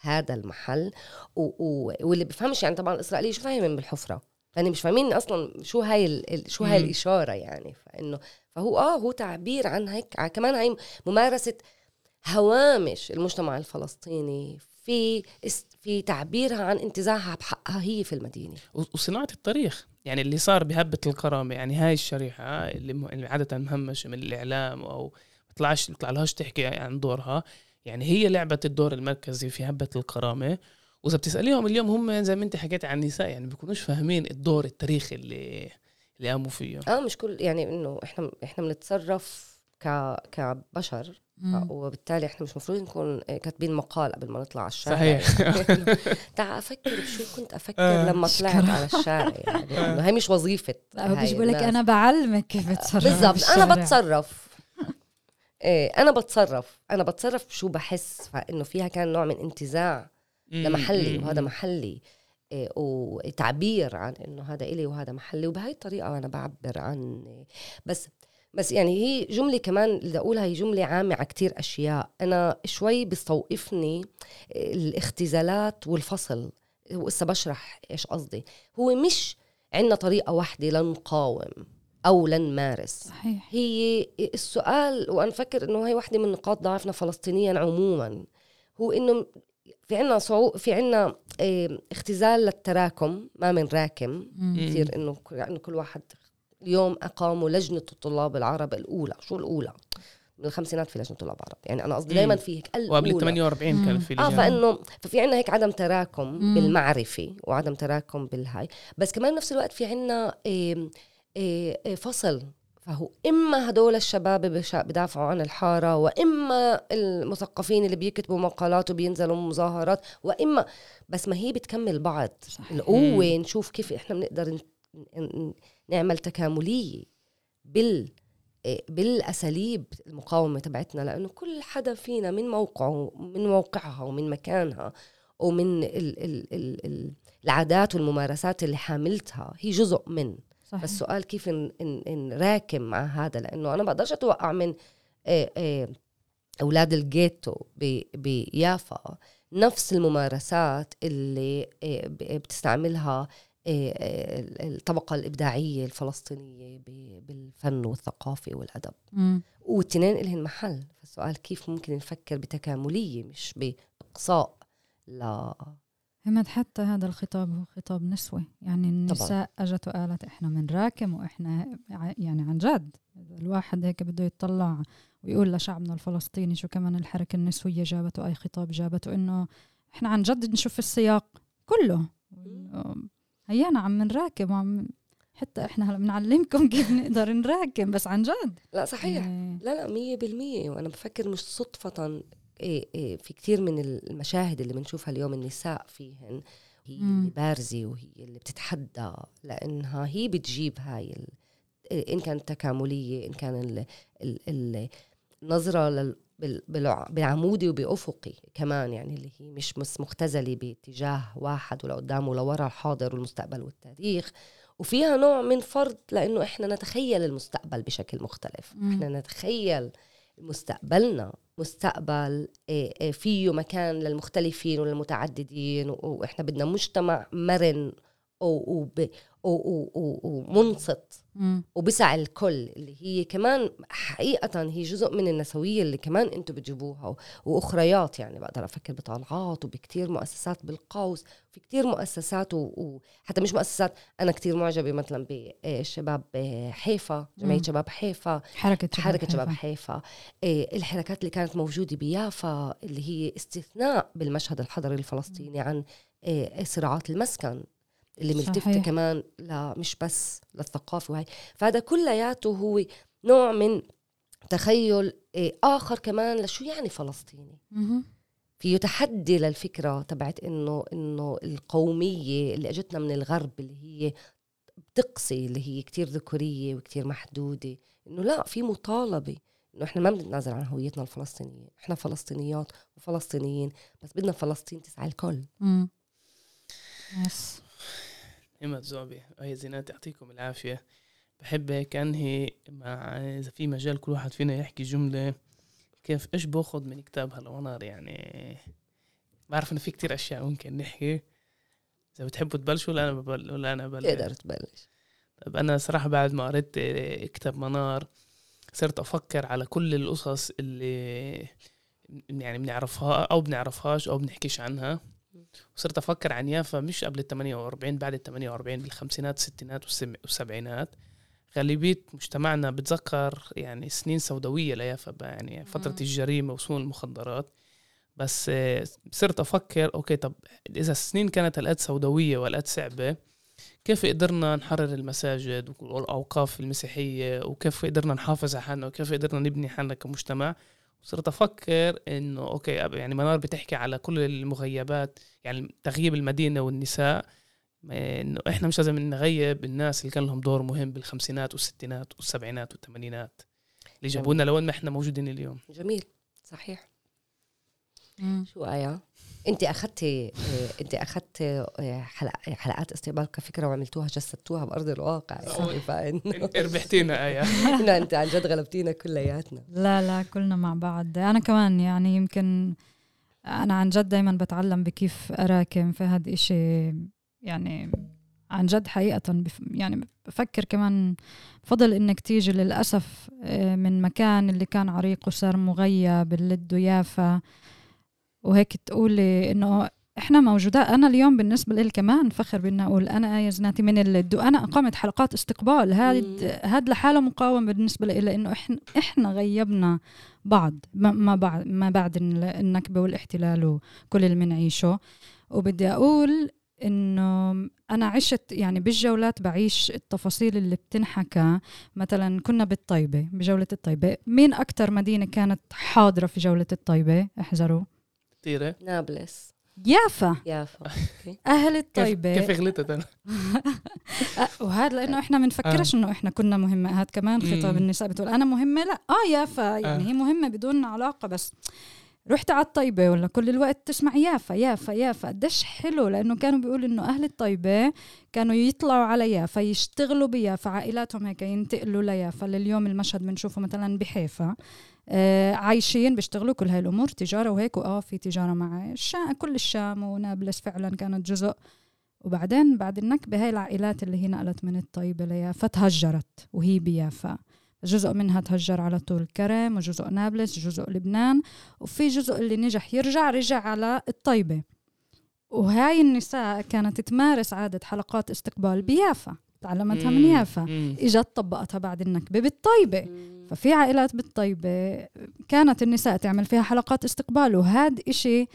هذا المحل و... و... واللي بفهمش يعني طبعا الاسرائيلي شو فاهمين بالحفرة؟ يعني مش فاهمين أصلا شو هاي ال... شو هاي الإشارة يعني. فإنه فهو آه هو تعبير عن هيك كمان هاي ممارسة هوامش المجتمع الفلسطيني في في تعبيرها عن انتزاعها بحقها هي في المدينة. وصناعة التاريخ يعني اللي صار بهبة الكرامة يعني هاي الشريحة اللي عادة مهمشه من الإعلام أو بتطلعش بتطلعلهاش تحكي عن دورها يعني هي لعبت الدور المركزي في هبة الكرامة. وإذا بتسأليهم اليوم هم زي ما أنت حكيت عن النساء يعني بيكونوش فاهمين الدور التاريخي اللي اللي قاموا فيه. آه مش كل يعني إنه إحنا إحنا بنتصرف ك كبشر وبالتالي إحنا مش المفروض نكون كاتبين مقال قبل ما نطلع على الشارع. صحيح. تعال أفكر بشو كنت أفكر آه، لما طلعت على الشارع يعني هي مش وظيفة بيجي بقول لك أنا بعلمك كيف تتصرف بالضبط أنا بتصرف. إيه أنا بتصرف. أنا بتصرف بشو بحس فإنه فيها كان نوع من انتزاع. لمحلي وهذا محلي. إيه وتعبير عن إنه هذا إلي وهذا محلي وبهي الطريقة أنا بعبر عن بس بس يعني هي جملة كمان اللي أقولها هي جملة عامة على كتير أشياء. أنا شوي بيستوقفني الاختزالات والفصل وإسا بشرح إيش قصدي. هو مش عندنا طريقة واحدة لنقاوم أو لنمارس صحيح. هي السؤال وأنا فكر إنه هي واحدة من نقاط ضعفنا فلسطينيا عموما هو إنه في عنا صعو في عنا آه اختزال للتراكم ما من راكم كثير إنه انه كل واحد اليوم اقاموا لجنة الطلاب العرب الأولى. شو الأولى؟ من الخمسينات في لجنة طلاب عرب يعني أنا قصدي دائما في هيك وقبل 48 كان في آه فإنه ففي عندنا هيك عدم تراكم مم. بالمعرفة وعدم تراكم بالهاي. بس كمان بنفس الوقت في عندنا إيه إيه فصل فهو إما هدول الشباب بدافعوا عن الحارة وإما المثقفين اللي بيكتبوا مقالات وبينزلوا مظاهرات وإما بس ما هي بتكمل بعض صحيح. القوة نشوف كيف إحنا بنقدر نعمل تكاملية بال بالأساليب المقاومة تبعتنا لأنه كل حدا فينا من موقعه من موقعها ومن مكانها ومن ال ال ال ال العادات والممارسات اللي حاملتها هي جزء من صحيح. بس السؤال كيف نراكم مع هذا؟ لأنه أنا ما بقدرش أتوقع من أولاد الجيتو بيافا نفس الممارسات اللي بتستعملها إيه، الطبقة الإبداعية الفلسطينية بالفن والثقافة والأدب. والتنين لهن محل. فالسؤال كيف ممكن نفكر بتكاملية مش بإقصاء لا همد حتى هذا الخطاب هو خطاب نسوي. يعني النساء طبعا. أجت وقالت إحنا بنراكم وإحنا يعني عن جد. الواحد هيك بده يطلع ويقول لشعبنا الفلسطيني شو كمان الحركة النسوية جابته اي خطاب جابته انه إحنا عن جد نشوف السياق كله. هيانا عم نراكب وعم حتى إحنا هلا بنعلمكم كيف نقدر نراكم بس عن جد. لا صحيح. إيه. لا لا مية بالمية. وأنا بفكر مش صدفة في كثير من المشاهد اللي بنشوفها اليوم النساء فيهن هي مم. اللي بارزة وهي اللي بتتحدى لأنها هي بتجيب هاي إن كانت تكاملية إن كان ال ال النظرة بعمودي وبأفقي كمان يعني اللي هي مش مختزلة باتجاه واحد ولقدام ولورا الحاضر والمستقبل والتاريخ وفيها نوع من فرض لأنه إحنا نتخيل المستقبل بشكل مختلف مم. إحنا نتخيل مستقبلنا مستقبل آه، آه، فيه مكان للمختلفين وللمتعددين وإحنا بدنا مجتمع مرن ومنصت. وبسع الكل اللي هي كمان حقيقة هي جزء من النسوية اللي كمان أنتم بتجيبوها. وأخريات يعني بقدر أفكر بطالعات وبكتير مؤسسات بالقوس في كتير مؤسسات وحتى مش مؤسسات أنا كتير معجبة مثلا بشباب حيفا جمعية شباب حيفا حركة شباب حركة شباب حيفا. إيه، الحركات اللي كانت موجودة بيافا اللي هي استثناء بالمشهد الحضري الفلسطيني عن صراعات المسكن. اللي ملتفتة كمان لا مش بس للثقافة وهي. فهذا كلياته هو نوع من تخيل إيه، آخر كمان لشو يعني فلسطيني. فيه تحدي للفكرة تبعت إنه إنه القومية اللي أجتنا من الغرب اللي هي بتقصي اللي هي كتير ذكورية وكتير محدودة إنه لا في مطالبة إنه إحنا ما بنتنازل عن هويتنا الفلسطينية. إحنا فلسطينيات وفلسطينيين بس بدنا فلسطين تسعى الكل. يس همة زعبي وهي زينات يعطيكم العافية. بحب هيك أنهي مع إذا في مجال كل واحد فينا يحكي جملة كيف إيش باخذ من كتاب هلا ونار يعني؟ بعرف إنه في كتير أشياء ممكن نحكي. إذا بتحبوا تبلشوا ولا أنا ببل ولا أنا ببلش؟ تقدر تبلش. طيب أنا صراحة بعد ما قريت كتاب منار صرت أفكر على كل القصص اللي يعني بنعرفها أو بنعرفهاش أو بنحكيش عنها. وصرت أفكر عن يافا مش قبل ال 48 بعد ال 48 بالخمسينات والستينات والسبعينات. غالبية مجتمعنا بتذكر يعني سنين سوداوية ليافا يعني فترة الجريمة وسوق المخدرات. بس صرت أفكر okay طب إذا السنين كانت هالقد سوداوية والقد صعبة كيف قدرنا نحرر المساجد والأوقاف المسيحية؟ وكيف قدرنا نحافظ على حالنا؟ وكيف قدرنا نبني حالنا كمجتمع؟ صرت أفكر إنه okay يعني منار بتحكي على كل المغيبات يعني تغييب المدينة والنساء إنه إحنا مش لازم نغيب الناس اللي كان لهم دور مهم بالخمسينات والستينات والسبعينات والثمانينات اللي جابونا لوين ما إحنا موجودين اليوم جميل صحيح مم. شو آية؟ انت اخذتي انت اخذتي حلقات استقبال كفكرة وعملتوها جسدتوها بأرض الواقع. يعني فانه ربحتينا آية. انت عن جد غلبتينا كلياتنا. لا لا كلنا مع بعض. أنا كمان يعني يمكن أنا عن جد دائما بتعلم بكيف اراكم في هذا الشيء يعني عن جد حقيقة. بف يعني بفكر كمان فضل إنك تيجي للأسف آه، من مكان اللي كان عريق وصار مغيب اللد ويافا وهيك تقولي إنه إحنا موجودات أنا اليوم بالنسبة لي كمان فخر بان أقول أنا إيه زناتي من اللد وأنا اقمت حلقات استقبال. هاد هاد لحاله مقاومه بالنسبة لي لإنه إحنا إحنا غيبنا بعض ما بعد ما بعد النكبة والاحتلال وكل اللي بنعيشه وبدي أقول إنه أنا عشت يعني بالجولات بعيش التفاصيل اللي بتنحكى. مثلا كنا بالطيبة بجولة الطيبة. مين أكثر مدينة كانت حاضرة في جولة الطيبة؟ احذروا. كثيرة نابلس يافا. يافا. أهل الطيبه كيف غلطت أنا؟ وهذا لأنه إحنا بنفكرش آه. إنه إحنا كنا مهمة. هذا كمان خطاب النساء بتقول أنا مهمة؟ لا. آه يافا. يعني آه. هي مهمة بدون علاقة بس. رحت على الطيبة ولا كل الوقت تسمع يافا يافا يافا. قديش حلو لأنه كانوا بيقولوا إنه أهل الطيبة كانوا يطلعوا على يافا يشتغلوا بيافا. عائلاتهم هيك ينتقلوا ليافا لليوم المشهد بنشوفه مثلا بحيفا. آه عايشين بيشتغلوا كل هاي الأمور تجارة وهيك واه في تجارة مع الشام كل الشام ونابلس فعلا كانت جزء. وبعدين بعد النكبه هاي العائلات اللي هي نقلت من الطيبة ليافا تهجرت وهي بيافا. جزء منها تهجر على طول كرم وجزء نابلس جزء لبنان وفي جزء اللي نجح يرجع رجع على الطيبة. وهاي النساء كانت تمارس عادة حلقات استقبال بيافا تعلمتها من يافا. إجت طبقتها بعد النكبة بالطيبة. ففي عائلات بالطيبة كانت النساء تعمل فيها حلقات استقبال وهذا إشي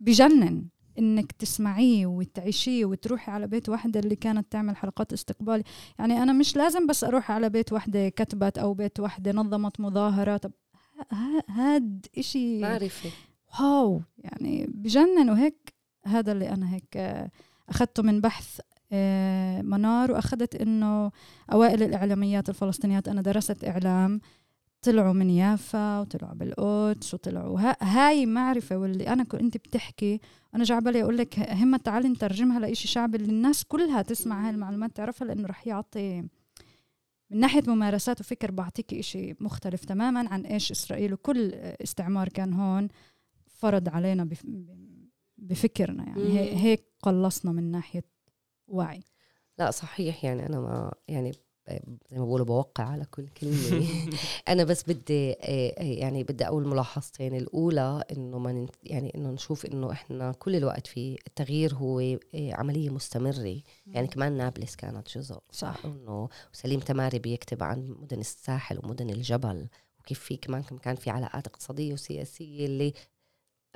بجنن إنك تسمعيه وتعيشيه وتروحي على بيت وحدة اللي كانت تعمل حلقات استقبال. يعني أنا مش لازم بس أروح على بيت وحدة كتبت أو بيت وحدة نظمت مظاهرة. طب هاد إشي معرفة. واو! يعني بجنن وهيك هذا اللي أنا هيك أخذته من بحث منار وأخذت إنه أوائل الإعلاميات الفلسطينيات أنا درست إعلام طلعوا من يافا وطلعوا بالقدس وطلعوا هاي معرفة واللي أنا كنت بتحكي أنا جاي بالي أقول لك همة تعالي نترجمها لإشي شعبي اللي الناس كلها تسمع هاي المعلومات تعرفها لأنه رح يعطي من ناحية ممارسات وفكر بعطيك إشي مختلف تماما عن إيش إسرائيل وكل استعمار كان هون فرض علينا بفكرنا يعني. هيك قلصنا من ناحية وعي لا صحيح يعني أنا ما يعني زي ما بقولوا بوقع على كل كلمة. أنا بس بدي يعني بدي أقول ملاحظتين. الأولى إنه ما يعني إنه نشوف إنه إحنا كل الوقت في التغيير هو عملية مستمرة. يعني كمان نابلس كانت جزء. صح. إنه وسليم تماري بيكتب عن مدن الساحل ومدن الجبل وكيف في كمان كان في علاقات اقتصادية وسياسية اللي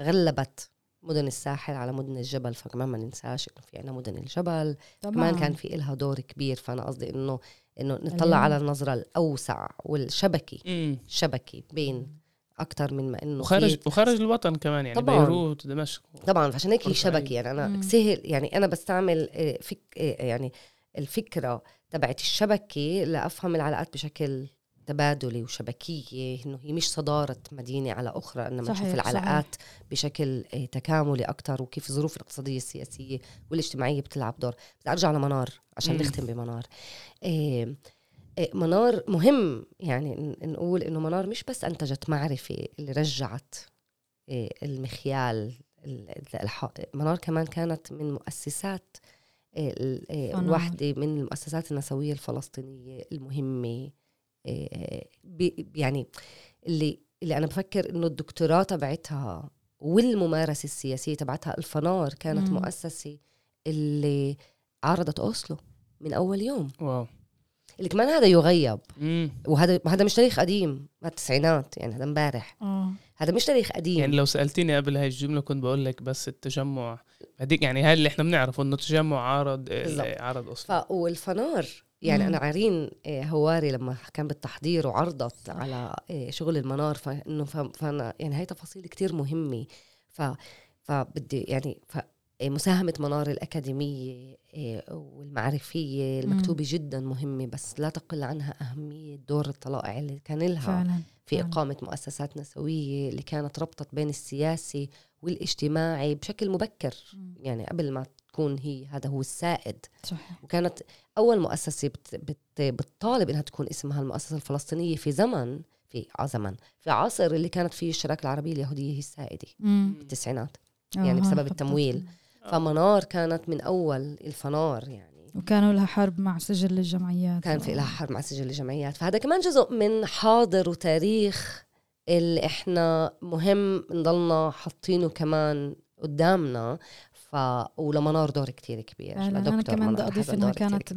غلبت مدن الساحل على مدن الجبل فكمان ما ننساش إنه في عنا مدن الجبل. طبعا. كمان كان في إلها دور كبير فأنا قصدي إنه إنه نطلع على النظرة الأوسع والشبكي. شبكي بين أكثر من ما إنه وخارج وخارج الوطن كمان يعني طبعاً. بيروت دمشق طبعا عشان هيك هي شبكي يعني أنا مم. سهل يعني أنا بستعمل آه، فك آه، يعني الفكرة تبعت الشبكه لأفهم العلاقات بشكل تبادلي وشبكية إنه هي مش صدارة مدينة على أخرى إنما نشوف العلاقات صحيح. بشكل آه، تكاملي أكثر وكيف الظروف الاقتصادية السياسية والاجتماعية بتلعب دور بدي أرجع لمنار عشان مم. نختم بمنار إيه منار مهم يعني نقول إنه منار مش بس أنتجت معرفة اللي رجعت المخيال منار كمان كانت من مؤسسات واحدة من المؤسسات النسوية الفلسطينية المهمة يعني اللي اللي أنا بفكر إنه الدكتوراه تبعتها والممارسة السياسية تبعتها الفنار كانت مم. مؤسسة اللي عارضت أوسلو من أول يوم. واو. اللي كمان هذا يغيب. مم. وهذا هذا مش تاريخ قديم هذا التسعينات يعني هذا امبارح. آه. هذا مش تاريخ قديم. يعني لو سألتيني قبل هاي الجملة كنت بقول لك بس التجمع. هذيك يعني هاي اللي إحنا بنعرفه إنه التجمع عارض عارض أصلا والفنار يعني مم. أنا عارين آه، هواري لما كان بالتحضير وعرضت على آه، شغل المنار فإنه فأنا يعني هاي تفاصيل كتير مهمة ف فبدي يعني ف آه، مساهمة منار الأكاديمية والمعرفية المكتوبة مم. جدا مهمة بس لا تقل عنها أهمية دور الطلائع اللي كان لها فعلا. في فعلا. إقامة مؤسسات نسوية اللي كانت ربطت بين السياسي والإجتماعي بشكل مبكر مم. يعني قبل ما تكون هي هذا هو السائد. صحيح. وكانت أول مؤسسة بت بت بتطالب إنها تكون اسمها المؤسسة الفلسطينية في زمن في زمن في عصر اللي كانت فيه الشراكة العربية اليهودية هي السائدة بالتسعينات يعني بسبب التمويل. فمنار كانت من أول الفنار يعني. وكانوا لها حرب مع سجل الجمعيات. كان في لها حرب مع سجل الجمعيات. فهذا كمان جزء من حاضر وتاريخ اللي إحنا مهم نضلنا حاطينه كمان قدامنا. ف ولمنار دور كتير كبير. أنا كمان بدي أضيف إنها كانت.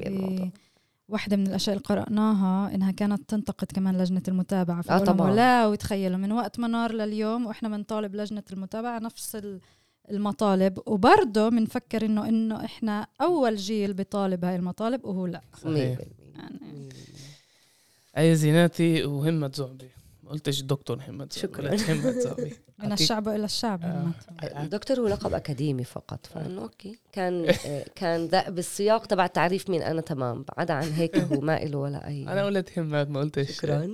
واحدة من الأشياء اللي قرأناها إنها كانت تنتقد كمان لجنة المتابعة. آه طبعا. لا وتخيلوا من وقت منار لليوم وإحنا بنطالب لجنة المتابعة نفس المطالب. وبرضه بنفكر إنه إنه إحنا أول جيل بيطالب هاي المطالب وهو لا. صحيح. يعني آية زيناتي وهمت زعبي قلتش دكتور محمد شكرا. محمد صاحبي من الشعب إلى الشعب آه. الدكتور هو لقب أكاديمي فقط فإنه okay. كان آه، كان ذا بالسياق تبع تعريف مين أنا تمام. بعد عن هيك هو ما له ولا أي. أنا قلت همت ما قلتش. شكرا.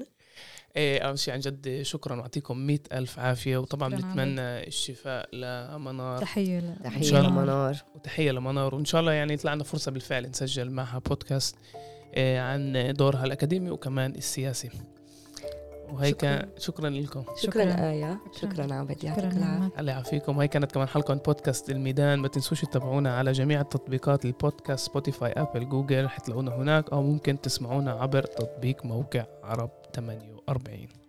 إيه أول شيء عن جد شكرا ويعطيكم مئة ألف عافية. وطبعا بنتمنى الشفاء لمنار. تحية تحية لمنار. وتحية لمنار. وإن شاء الله يعني يطلع لنا فرصة بالفعل نسجل معها بودكاست إيه عن دورها الأكاديمي وكمان السياسي. وهيك شكرا, شكرا لكم. شكرا, شكرا. آية. شكرا عبد يعطيك العافية. الله يعافيكم. وهي كانت كمان حلقة من بودكاست الميدان. ما تنسوش تتابعونا على جميع التطبيقات البودكاست Spotify Apple Google حتلاقونا هناك. أو ممكن تسمعونا عبر تطبيق موقع عرب 48